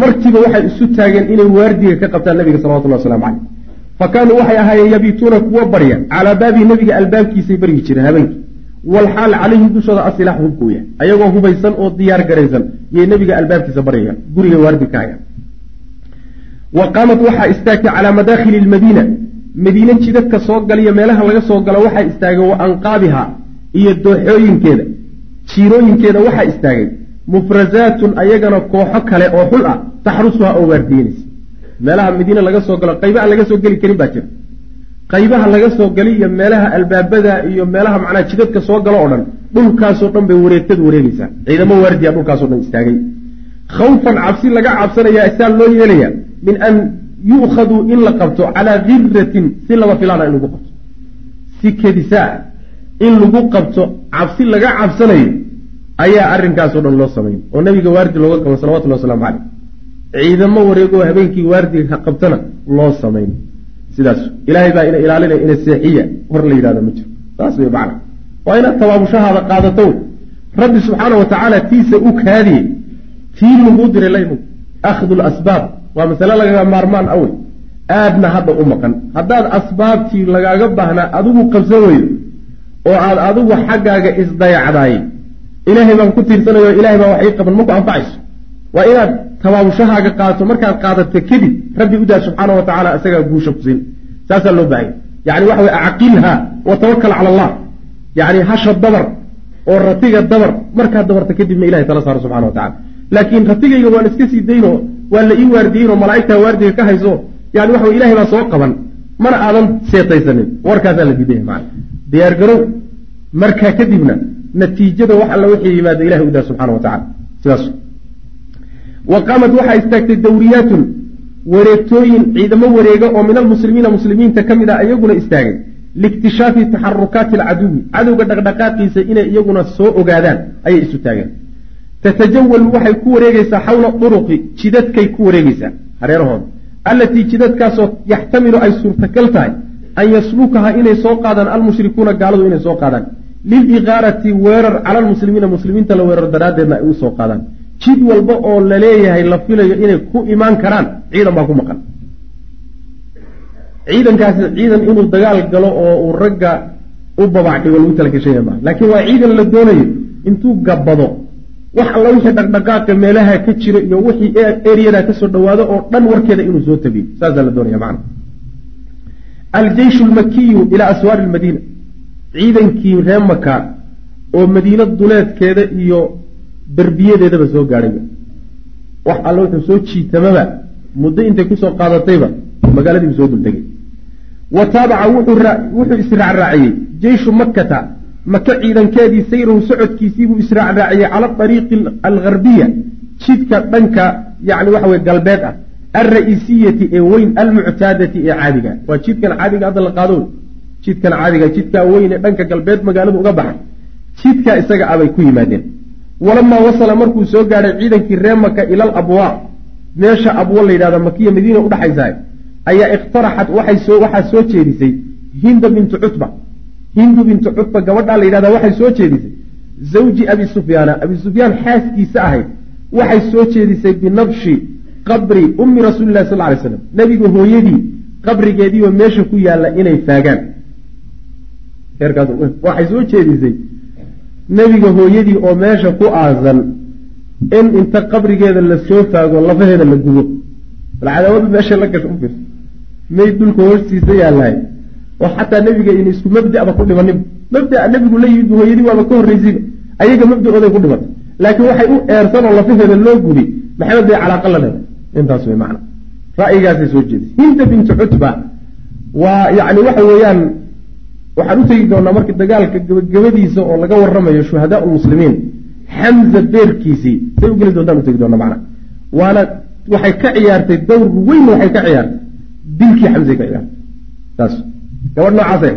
markiiba waxay isu taageen inay waardiga ka qabtaan nabiga salawatullah waslamu caleyh fa kaanuu waxay ahaayeen yabiituuna kuwa barya calaa baabii nebiga albaabkiisay baryi jireen habeenkii. Walxaal calayhi dushooda asilaax hubka u yahay ayagoo hubaysan oo diyaar garaysan yay nebiga albaabkiisa baryayaan guriga waardi ka wa qaamat waxaa istaagtay calaa madaakhili lmadiina. Madiine jidadka soo galiyo meelaha laga soo galo waxaa istaagay wa anqaabiha iyo dooxooyinkeeda. Jiirooyinkeeda waxaa istaagay mufrazaatun ayagana kooxo kale oo xul ah taxrusuha oo waardiyenaysa meelaha madiine laga soo galo qaybaha laga soo geli karin baa jira. Qaybaha laga soo gali iyo meelaha albaabada iyo meelaha macnaha jidadka soo galo oo dhan dhulkaasoo dhan bay wareegtadu wareegaysaa. Ciidamo waardiya dhulkaasoo dhan istaagay. Khawfan cabsi laga cabsanaya isaa loo yeelaya min an yu'khaduu in la qabto calaa giratin si laba filaana in lagu qabto. Si kedisaa in lagu qabto cabsi laga cabsanayo ayaa arrinkaasoo dhan loo samayn oo nabiga waardi looga qabo salawatullah waslamu caleyh ciidamo wareegoo habeenkii waardiga qabtana loo samayn sidaas ilaahay baa ina ilaalinaya ina seexiya hor la yidhahdo ma jiro. Saas wey macna. Waa inaad tabaabushahaada qaadato. Rabbi subxaana wa tacaala tiisa u kaadiyey. Tii laguu diray laymu akhdu lasbaab waa masale lagaga maarmaan awey. Aadna hadda u maqan. Haddaad asbaabtii lagaaga baahnaa adigu qabsan weydo oo aad adigu xaggaaga isdayacdaay ilaahay baan ku tiirsanayo ilahay baa wax ii qaban maku anfacayso? Waa inaad tabaabushahaaga qaadato markaad qaadato kadib rabbi udaa subxaana wa tacala isagaa guusha ku siin. Saasaa loo baahanya yani waxa wey acqilha wa tawakal cala allah. Yani hasha dabar oo ratiga dabar markaad dabarta kadibna ilahay tala saaro subxana wa tacala laakiin ratigayga waan iska sii daynoo waa la ii waardiyeyn oo malaa'igtaa waardiga ka hayso yani waxa ilahay baa soo qaban. Mana aadan seetaysanin. Warkaasaa la diidaya diyaar garow. Markaa kadibna natiijada wax alla wixii yimaada ilahay udaa subxana wa tacala sidaas. Wa qaamat waxaa istaagtay dawriyaatun wareegtooyin ciidamo wareega oo min almuslimiina muslimiinta ka mid ah iyaguna istaagay. Liiktishaafi taxarukaati alcaduwi. Cadowga dhaqdhaqaaqiisa inay iyaguna soo ogaadaan ayay isu taageen. Tatajawalu waxay ku wareegeysaa xawla duruqi jidadkay ku wareegeysaa hareerahooda allatii jidadkaasoo yaxtamilu ay suurtagal tahay an yaslukaha inay soo qaadaan almushrikuuna gaaladu inay soo qaadaan liliqaarati weerar cala almuslimiina muslimiinta la weerar daraaddeedna ay u soo qaadaan jid walba oo la leeyahay la filayo inay ku imaan karaan ciidan baa ku maqan ciidankaasi ciidan inuu dagaal galo oo uu ragga u babacdhigo lagu talagashanya maa laakiin waa ciidan la doonayo intuu gabbado wax alla wixii dhaqdhaqaaqa meelaha ka jira iyo wixii eryadaa ka soo dhawaado oo dhan warkeeda inuu soo tabiyo saasaa la doonaya macna aljeyshu lmakiyu ilaa aswaari lmadiina ciidankii ree maka oo madiino duleedkeeda iyo derbiyadeedaba soo gaadhayba wax alla wuxuu soo jiitamaba muddo intay ku soo qaadatayba magaaladiibu soo duldegay wa taabaca wuxuu israacraaciyey jeyshu makkata maka ciidankeedii sayrahu socodkiisiibuu israacraaciyey cala ariiqi algarbiya jidka dhanka yani waxa weye galbeed ah alra-iisiyati ee weyn almuctaadati ee caadiga waa jidkan caadiga hadda la qaado jidkan caadiga jidkaa weyn ee dhanka galbeed magaaladu uga baxay jidkaa isaga abay ku yimaadeen walamaa wasala markuu soo gaadhay ciidankii ree maka ila alabwaa meesha abwo la yidhahda makiya madiina udhaxaysahay ayaa ikhtaraxat waxaa soo jeedisay hinda bintu cutba hindu bintu cutba gabadhaa la yidhahda waxay soo jeedisay zawji abi sufyaana abi sufyaan xaaskiisa ahayd waxay soo jeedisay binabshi qabri ummi rasuuli lahi sal ly slam nebiga hooyadii qabrigeediioo meesha ku yaalla inay faagaan waxay soo jeedisay. Nebiga hooyadii oo meesha ku aasan in inta qabrigeeda la soo faago lafaheeda la gubo. Bal cadaawadu meesha la gasho ufiirsa may dhulka hoostiisa yaallahay oo xataa nebiga in isku mabdaba ku dhimanin mabdaa nebigu la yimid hooyadii waaba ka horreysiba ayaga mabda-ooday ku dhimatay laakiin waxay u eersan oo lafaheeda loo gudi. Maxamed bay calaaqa la leedahay intaas way macna. Ra'yigaasay soo jeedisay hinda bintu cutba waa yacni waxa weeyaan waxaan u tegi doonaa markii dagaalka gabagabadiisa oo laga waramayo shuhadaa lmuslimiin xamza beerkiisii. Say u geli doontaan tegi doonaa macna. Waana waxay ka ciyaartay dowr weyn waxay ka ciyaartay. Dilkii xamzay ka ciyaartay. Saas gabadh noocaase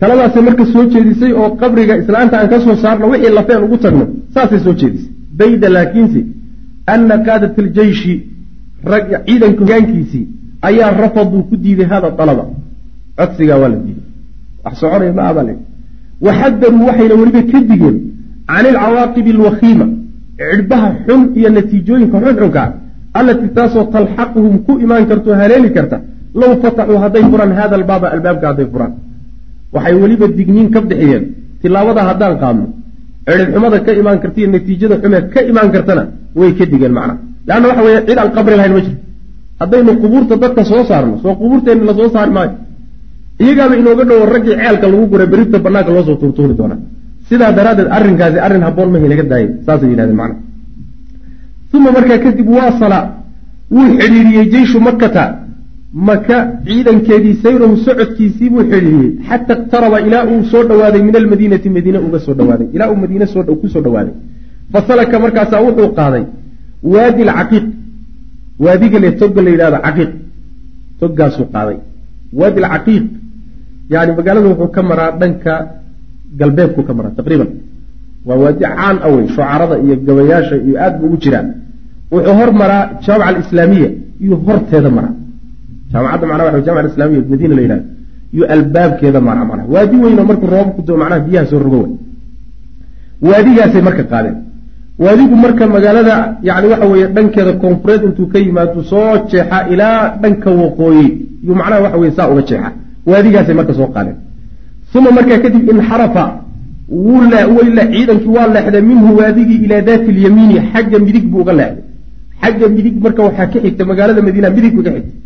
taladaasay marka soo jeedisay oo qabriga islaanta aan ka soo saarno wixii lafeen ugu tagno saasay soo jeedisay. Bayda laakiinse ana qaadat aljeyshi rag ciidanka hogaankiisii ayaa rafaduu ku diiday hada alaba codsigaa waa la diiday wax soconaya ma abal waxadaruu waxayna weliba ka digeen can ilcawaaqibi alwakiima cidhbaha xun iyo natiijooyinka xunxunka allatii taasoo talxaquhum ku imaan karto haleeli karta low fataxuu hadday furaan hada albaaba albaabka hadday furaan waxay weliba digniin ka bixiyeen tilaabada haddaan qaadno cidhibxumada ka imaan karta iyo natiijada xume ka imaan kartana way ka digeen macna. Leanna waxa weye cid aan qabri lahayn ma jirto haddaynu qubuurta dadka soo saarno soo qubuurteenni la soo saari maayo. Iyagaaba inooga dhowo raggii ceelka lagu guray berita banaanka loosoo tuurtuuri doonaa sidaa daraaddeed arrinkaasi arrin habboon mahay naga daayay saasay yidhahdeen macna. Uma markaa kadib waasala wuu xidhiiriyey jeyshu makkata maka ciidankeedii sayrahu socodkiisii buu xidhiiriyey xata iqtaraba ilaa uu soo dhowaaday min almadiinati madiine uga soo dhawaaday. Ilaa uu madiine ku soo dhawaaday. Fasalaka markaasaa wuxuu qaaday waadi alcaqiiq waadiga le toga la yidhahdo caqiiq. Toggaasuu qaaday waadi alcaqiiq yani magaalada wuxuu ka maraa dhanka galbeedku ka maraa taqriiban. Waa waadi caan a wey shucarada iyo gabayaasha iyo aad bu ugu jiraa wuxuu hor maraa jaamica alislaamiya iyo horteeda maraa jaamacadda macnaha waxa jamica alislamiya madiina la yidhahdo iyo albaabkeeda maraa macnaha. Waadi weynoo markuu roobku doo macnaha biyaha soo rogo wey waadigaasay marka qaadeen. Waadigu marka magaalada yani waxa weeye dhankeeda koonfureed intuu ka yimaado soo jeexa ilaa dhanka waqooyi. Yuu macnaha waxa weye saa uga jeexa waadigaasay marka soo qaadeen. Uma markaa kadib inxarafa wwayla ciidankii waa leexday minhu waadigii ilaa daati lyamiini xagga midig buu uga leexday. Xagga midig marka waxaa ka xigta magaalada madiina midig buu ka xigtay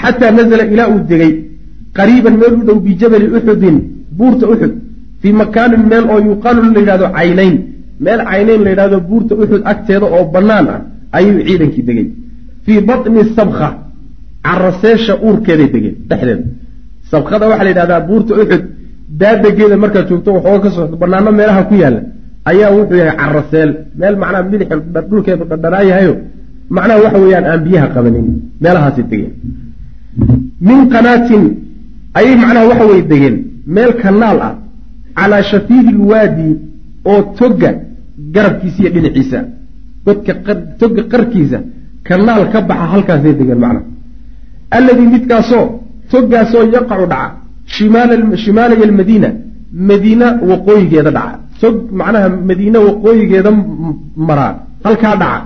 xataa nazla ilaa uu degay qariiban meel u dhow bijabali uxudin buurta uxud fii makaanin meel oo yuqaalu la yidhahdo caynayn meel caynayn la yidhahdo buurta uxud agteeda oo bannaan ah ayuu ciidankii degay fii batni sabka caraseesha uurkeeday degeen dhexdeeda sabkada waxaa la yidhahdaa buurta uxud daadageeda markaad joogto waxooga ka socdo banaano meelaha ku yaalla ayaa wuxuu yahay caraseel meel macnaha midix dhulkeedu dhadhanaayahayo macnaha waxa weeyaan aan biyaha qabanin meelahaasay degeen min qanaatin ayay macnaha waxa weye degeen meel kanaal ah calaa shafiiri lwaadi oo toga garabkiisa iyo dhinaciisa. Godka toga qarkiisa kanaal ka baxa halkaasay degeen macnaha. Alladii midkaasoo togaasoo yaqacu dhaca shimaalaya almadiina madiina waqooyigeeda dhaca. Tog macnaha madiine waqooyigeeda maraa halkaa dhaca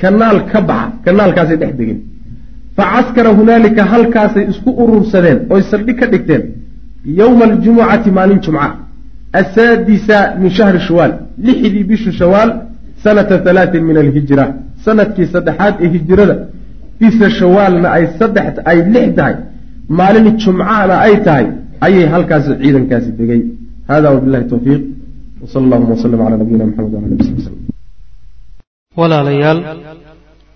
kanaal ka baxa kanaalkaasay dhex degeen fa caskara hunaalika halkaasay isku urursadeen oy saldhig ka dhigteen yowma aljumucati maalin jumca asaadisa min shahri shawaal lixdii bishu shawaal sanata halaatin min alhijra sannadkii saddexaad ee hijrada bisha shawaalna ay saddex ay lix tahay maalin jumcana ay tahay ayay halkaasi ciidankaasi degay hada wabilahi towfiiq wsal allahuma wslm cala nabiyina mxamed wala ali sbi slm walaalayaal